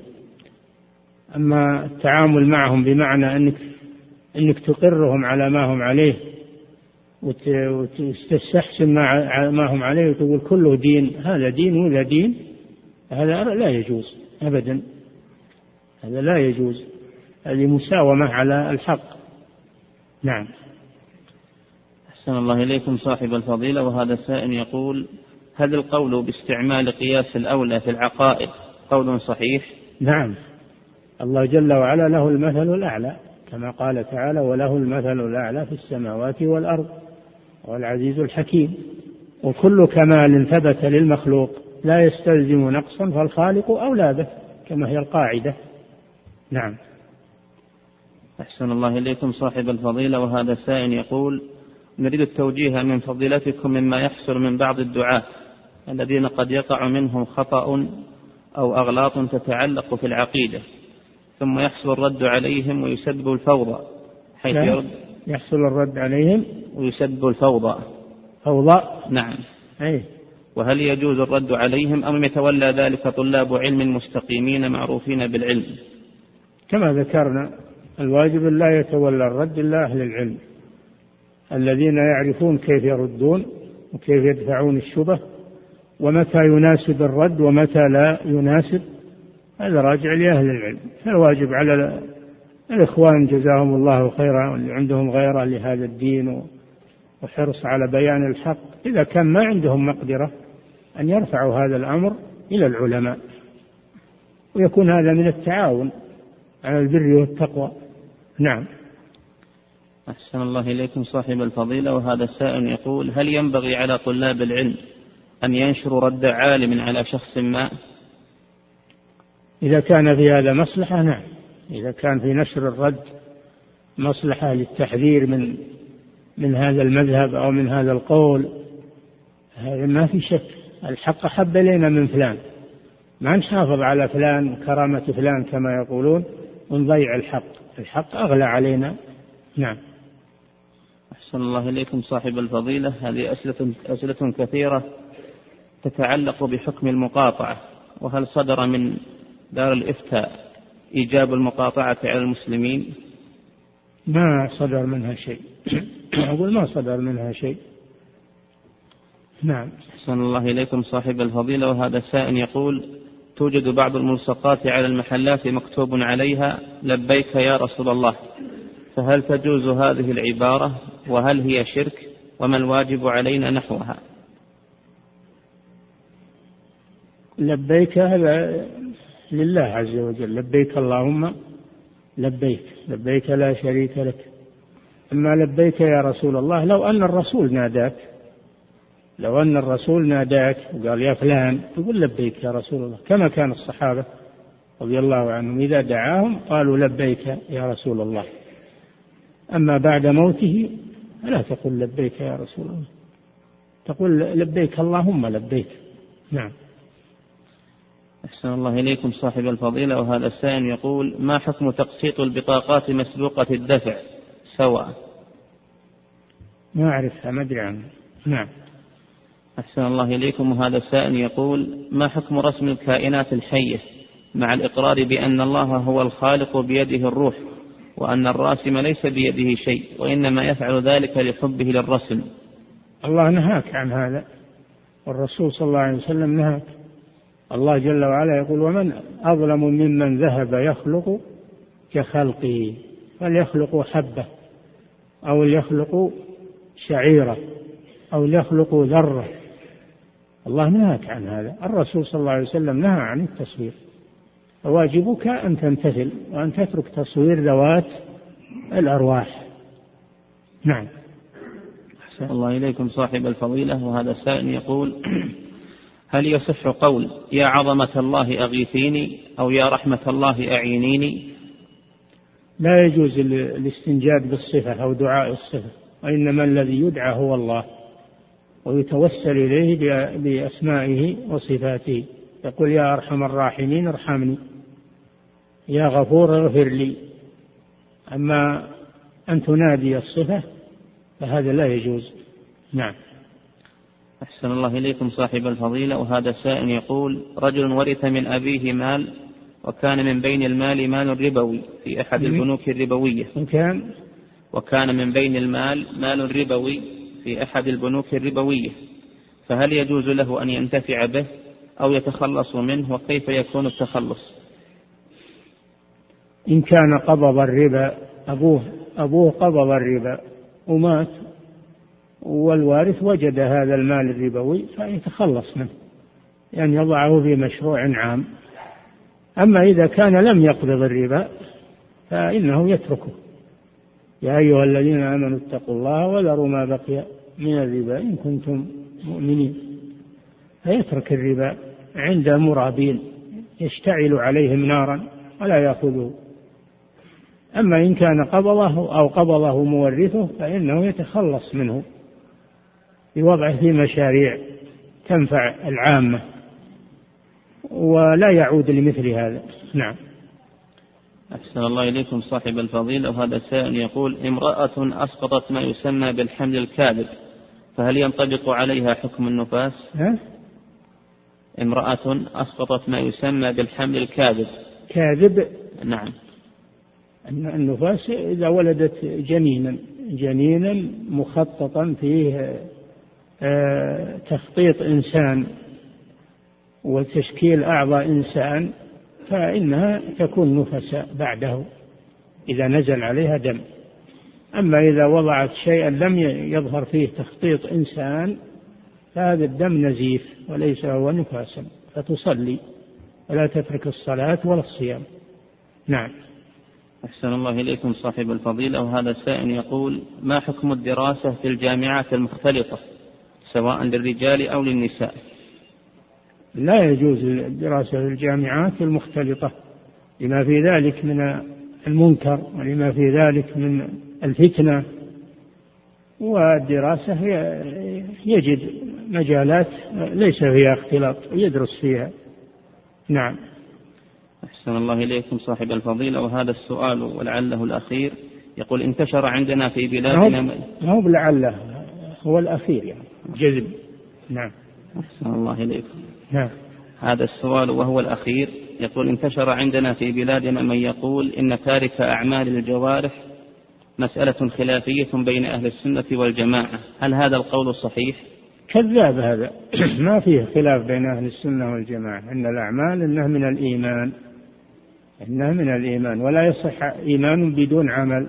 أما التعامل معهم بمعنى أنك أنك تقرهم على ما هم عليه وتستحسن ما هم عليه وتقول كله دين هذا دين ولا دين؟ هذا لا يجوز أبدا. هذا لا يجوز. هذه مساومة على الحق. نعم. أحسن الله إليكم صاحب الفضيلة وهذا سائل يقول هل القول باستعمال قياس الأولى في العقائد قول صحيح؟ نعم. الله جل وعلا له المثل الأعلى كما قال تعالى وله المثل الأعلى في السماوات والأرض والعزيز الحكيم. وكل كمال ثبت للمخلوق لا يستلزم نقصا فالخالق أولى به كما هي القاعدة. نعم. أحسن الله إليكم صاحب الفضيلة وهذا سائل يقول نريد التوجيه من فضيلتكم مما يحصل من بعض الدعاة الذين قد يقع منهم خطأ أو أغلاط تتعلق في العقيدة ثم يحصل الرد عليهم ويسبب الفوضى حيث يرد يحصل الرد عليهم ويسبب الفوضى. فوضى؟ نعم. أي. وهل يجوز الرد عليهم أم يتولى ذلك طلاب علم مستقيمين معروفين بالعلم؟ كما ذكرنا الواجب لا يتولى الرد إلا أهل العلم الذين يعرفون كيف يردون وكيف يدفعون الشبه ومتى يناسب الرد ومتى لا يناسب هذا راجع لأهل العلم. فالواجب على الإخوان جزاهم الله خيرا واللي عندهم غيره لهذا الدين وحرص على بيان الحق إذا كان ما عندهم مقدرة أن يرفعوا هذا الأمر إلى العلماء ويكون هذا من التعاون. على البر والتقوى. نعم. أحسن الله إليكم صاحب الفضيلة وهذا السائل يقول هل ينبغي على طلاب العلم أن ينشروا رد عالم على شخص ما؟ إذا كان في هذا مصلحة نعم. إذا كان في نشر الرد مصلحة للتحذير من من هذا المذهب أو من هذا القول هذا ما في شك. الحق حب إلينا من فلان. ما نحافظ على فلان كرامة فلان كما يقولون. ونضيع الحق. الحق أغلى علينا. نعم. أحسن الله إليكم صاحب الفضيلة. هذه أسئلة, أسئلة كثيرة تتعلق بحكم المقاطعة. وهل صدر من دار الإفتاء إيجاب المقاطعة على المسلمين؟ ما صدر منها شيء. أقول ما صدر منها شيء. نعم. أحسن الله إليكم صاحب الفضيلة. وهذا سائل يقول توجد بعض الملصقات على المحلات مكتوب عليها لبيك يا رسول الله. فهل تجوز هذه العبارة؟ وهل هي شرك؟ وما الواجب علينا نحوها؟ لبيك هذا لله عز وجل. لبيك اللهم لبيك. لبيك لا شريك لك. أما لبيك يا رسول الله لو أن الرسول ناداك لو أن الرسول ناداك وقال يا فلان تقول لبيك يا رسول الله كما كان الصحابة رضي الله عنهم إذا دعاهم قالوا لبيك يا رسول الله. أما بعد موته فلا تقول لبيك يا رسول الله. تقول لبيك اللهم لبيك. نعم. أحسن الله إليكم صاحب الفضيلة. وهذا السائل يقول ما حكم تقسيط البطاقات مسبوقة الدفع سواء؟ ما أعرفها ما أدري عنها. نعم. أحسن الله إليكم. وهذا السائل يقول ما حكم رسم الكائنات الحية مع الإقرار بأن الله هو الخالق بيده الروح وأن الراسم ليس بيده شيء وإنما يفعل ذلك لحبه للرسم؟ الله نهاك عن هذا. والرسول صلى الله عليه وسلم نهاك. الله جل وعلا يقول ومن أظلم ممن ذهب يخلق كخلقه فليخلق حبة أو ليخلق شعيرة أو ليخلق ذرة. الله نهاك عن هذا. الرسول صلى الله عليه وسلم نهى عن التصوير. فواجبك أن تمتثل وأن تترك تصوير ذوات الأرواح. نعم. أحسن الله إليكم صاحب الفضيلة وهذا السائل يقول هل يصح قول يا عظمة الله أغيثيني أو يا رحمة الله أعينيني؟ لا يجوز الاستنجاد بالصفة أو دعاء الصفة وإنما الذي يدعى هو الله. ويتوسل إليه بأسمائه وصفاته. يقول يا أرحم الراحمين ارحمني. يا غفور اغفر لي. أما أن تنادي الصفة فهذا لا يجوز. نعم. أحسن الله إليكم صاحب الفضيلة. وهذا سائل يقول رجل ورث من أبيه مال وكان من بين المال مال ربوي في أحد البنوك الربوية. كان. وكان من بين المال مال ربوي في أحد البنوك الربوية فهل يجوز له أن ينتفع به أو يتخلص منه وكيف يكون التخلص؟ إن كان قبض الربا أبوه أبوه قبض الربا ومات والوارث وجد هذا المال الربوي فيتخلص منه يعني يضعه في مشروع عام. أما إذا كان لم يقبض الربا فإنه يتركه. يا أيها الذين آمنوا اتقوا الله وذروا ما بقي. من الربا إن كنتم مؤمنين. فيترك الربا عند مرابين يشتعل عليهم نارا ولا يأخذه. أما إن كان قبضه أو قبضه مورثه فإنه يتخلص منه بوضعه في مشاريع تنفع العامة ولا يعود لمثل هذا. نعم. أحسن الله إليكم صاحب الفضيلة. وهذا السائل يقول امرأة أسقطت ما يسمى بالحمل الكاذب. فهل ينطبق عليها حكم النفاس؟ ها؟ امرأة أسقطت ما يسمى بالحمل الكاذب. كاذب؟ نعم. النفاس إذا ولدت جنينا جنينا مخططا فيه آه، تخطيط إنسان وتشكيل أعضاء إنسان فإنها تكون نفساء بعده. إذا نزل عليها دم. أما إذا وضعت شيئا لم يظهر فيه تخطيط إنسان فهذا الدم نزيف وليس هو نفاسا فتصلي ولا تترك الصلاة ولا الصيام. نعم. أحسن الله إليكم صاحب الفضيلة وهذا السائل يقول ما حكم الدراسة في الجامعات المختلطة سواء للرجال أو للنساء؟ لا يجوز الدراسة في الجامعات المختلطة لما في ذلك من المنكر ولما في ذلك من الفتنة والدراسة يجد مجالات ليس فيها اختلاط يدرس فيها. نعم. أحسن الله إليكم صاحب الفضيلة وهذا السؤال ولعله الأخير. يقول انتشر عندنا في بلادنا ما هو لعله هو الأخير يعني جذب. نعم. أحسن الله إليكم. نعم. هذا السؤال وهو الأخير. يقول انتشر عندنا في بلادنا من يقول إن تارك أعمال الجوارح مسألة خلافية بين أهل السنة والجماعة. هل هذا القول صحيح؟ كذاب هذا. ما فيه خلاف بين أهل السنة والجماعة. إن الأعمال إنها من الإيمان. إنها من الإيمان. ولا يصح إيمان بدون عمل.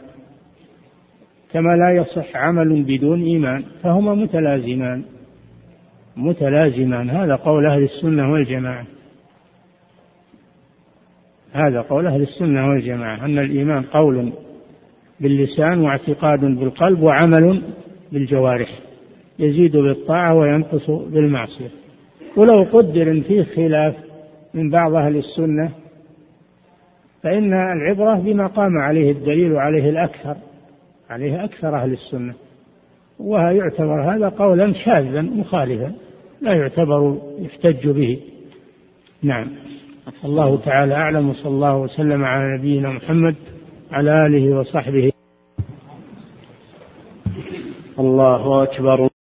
كما لا يصح عمل بدون إيمان. فهما متلازمان. متلازمان. هذا قول أهل السنة والجماعة. هذا قول أهل السنة والجماعة. أن الإيمان قول باللسان واعتقاد بالقلب وعمل بالجوارح. يزيد بالطاعة وينقص بالمعصية. ولو قدر إن فيه خلاف من بعض أهل السنة فإن العبرة بما قام عليه الدليل وعليه الأكثر عليه أكثر أهل السنة. ويعتبر هذا قولا شاذا مخالفا لا يعتبر يحتج به. نعم. الله تعالى أعلم وصلى الله وسلم على نبينا محمد على آله وصحبه. الله أكبر.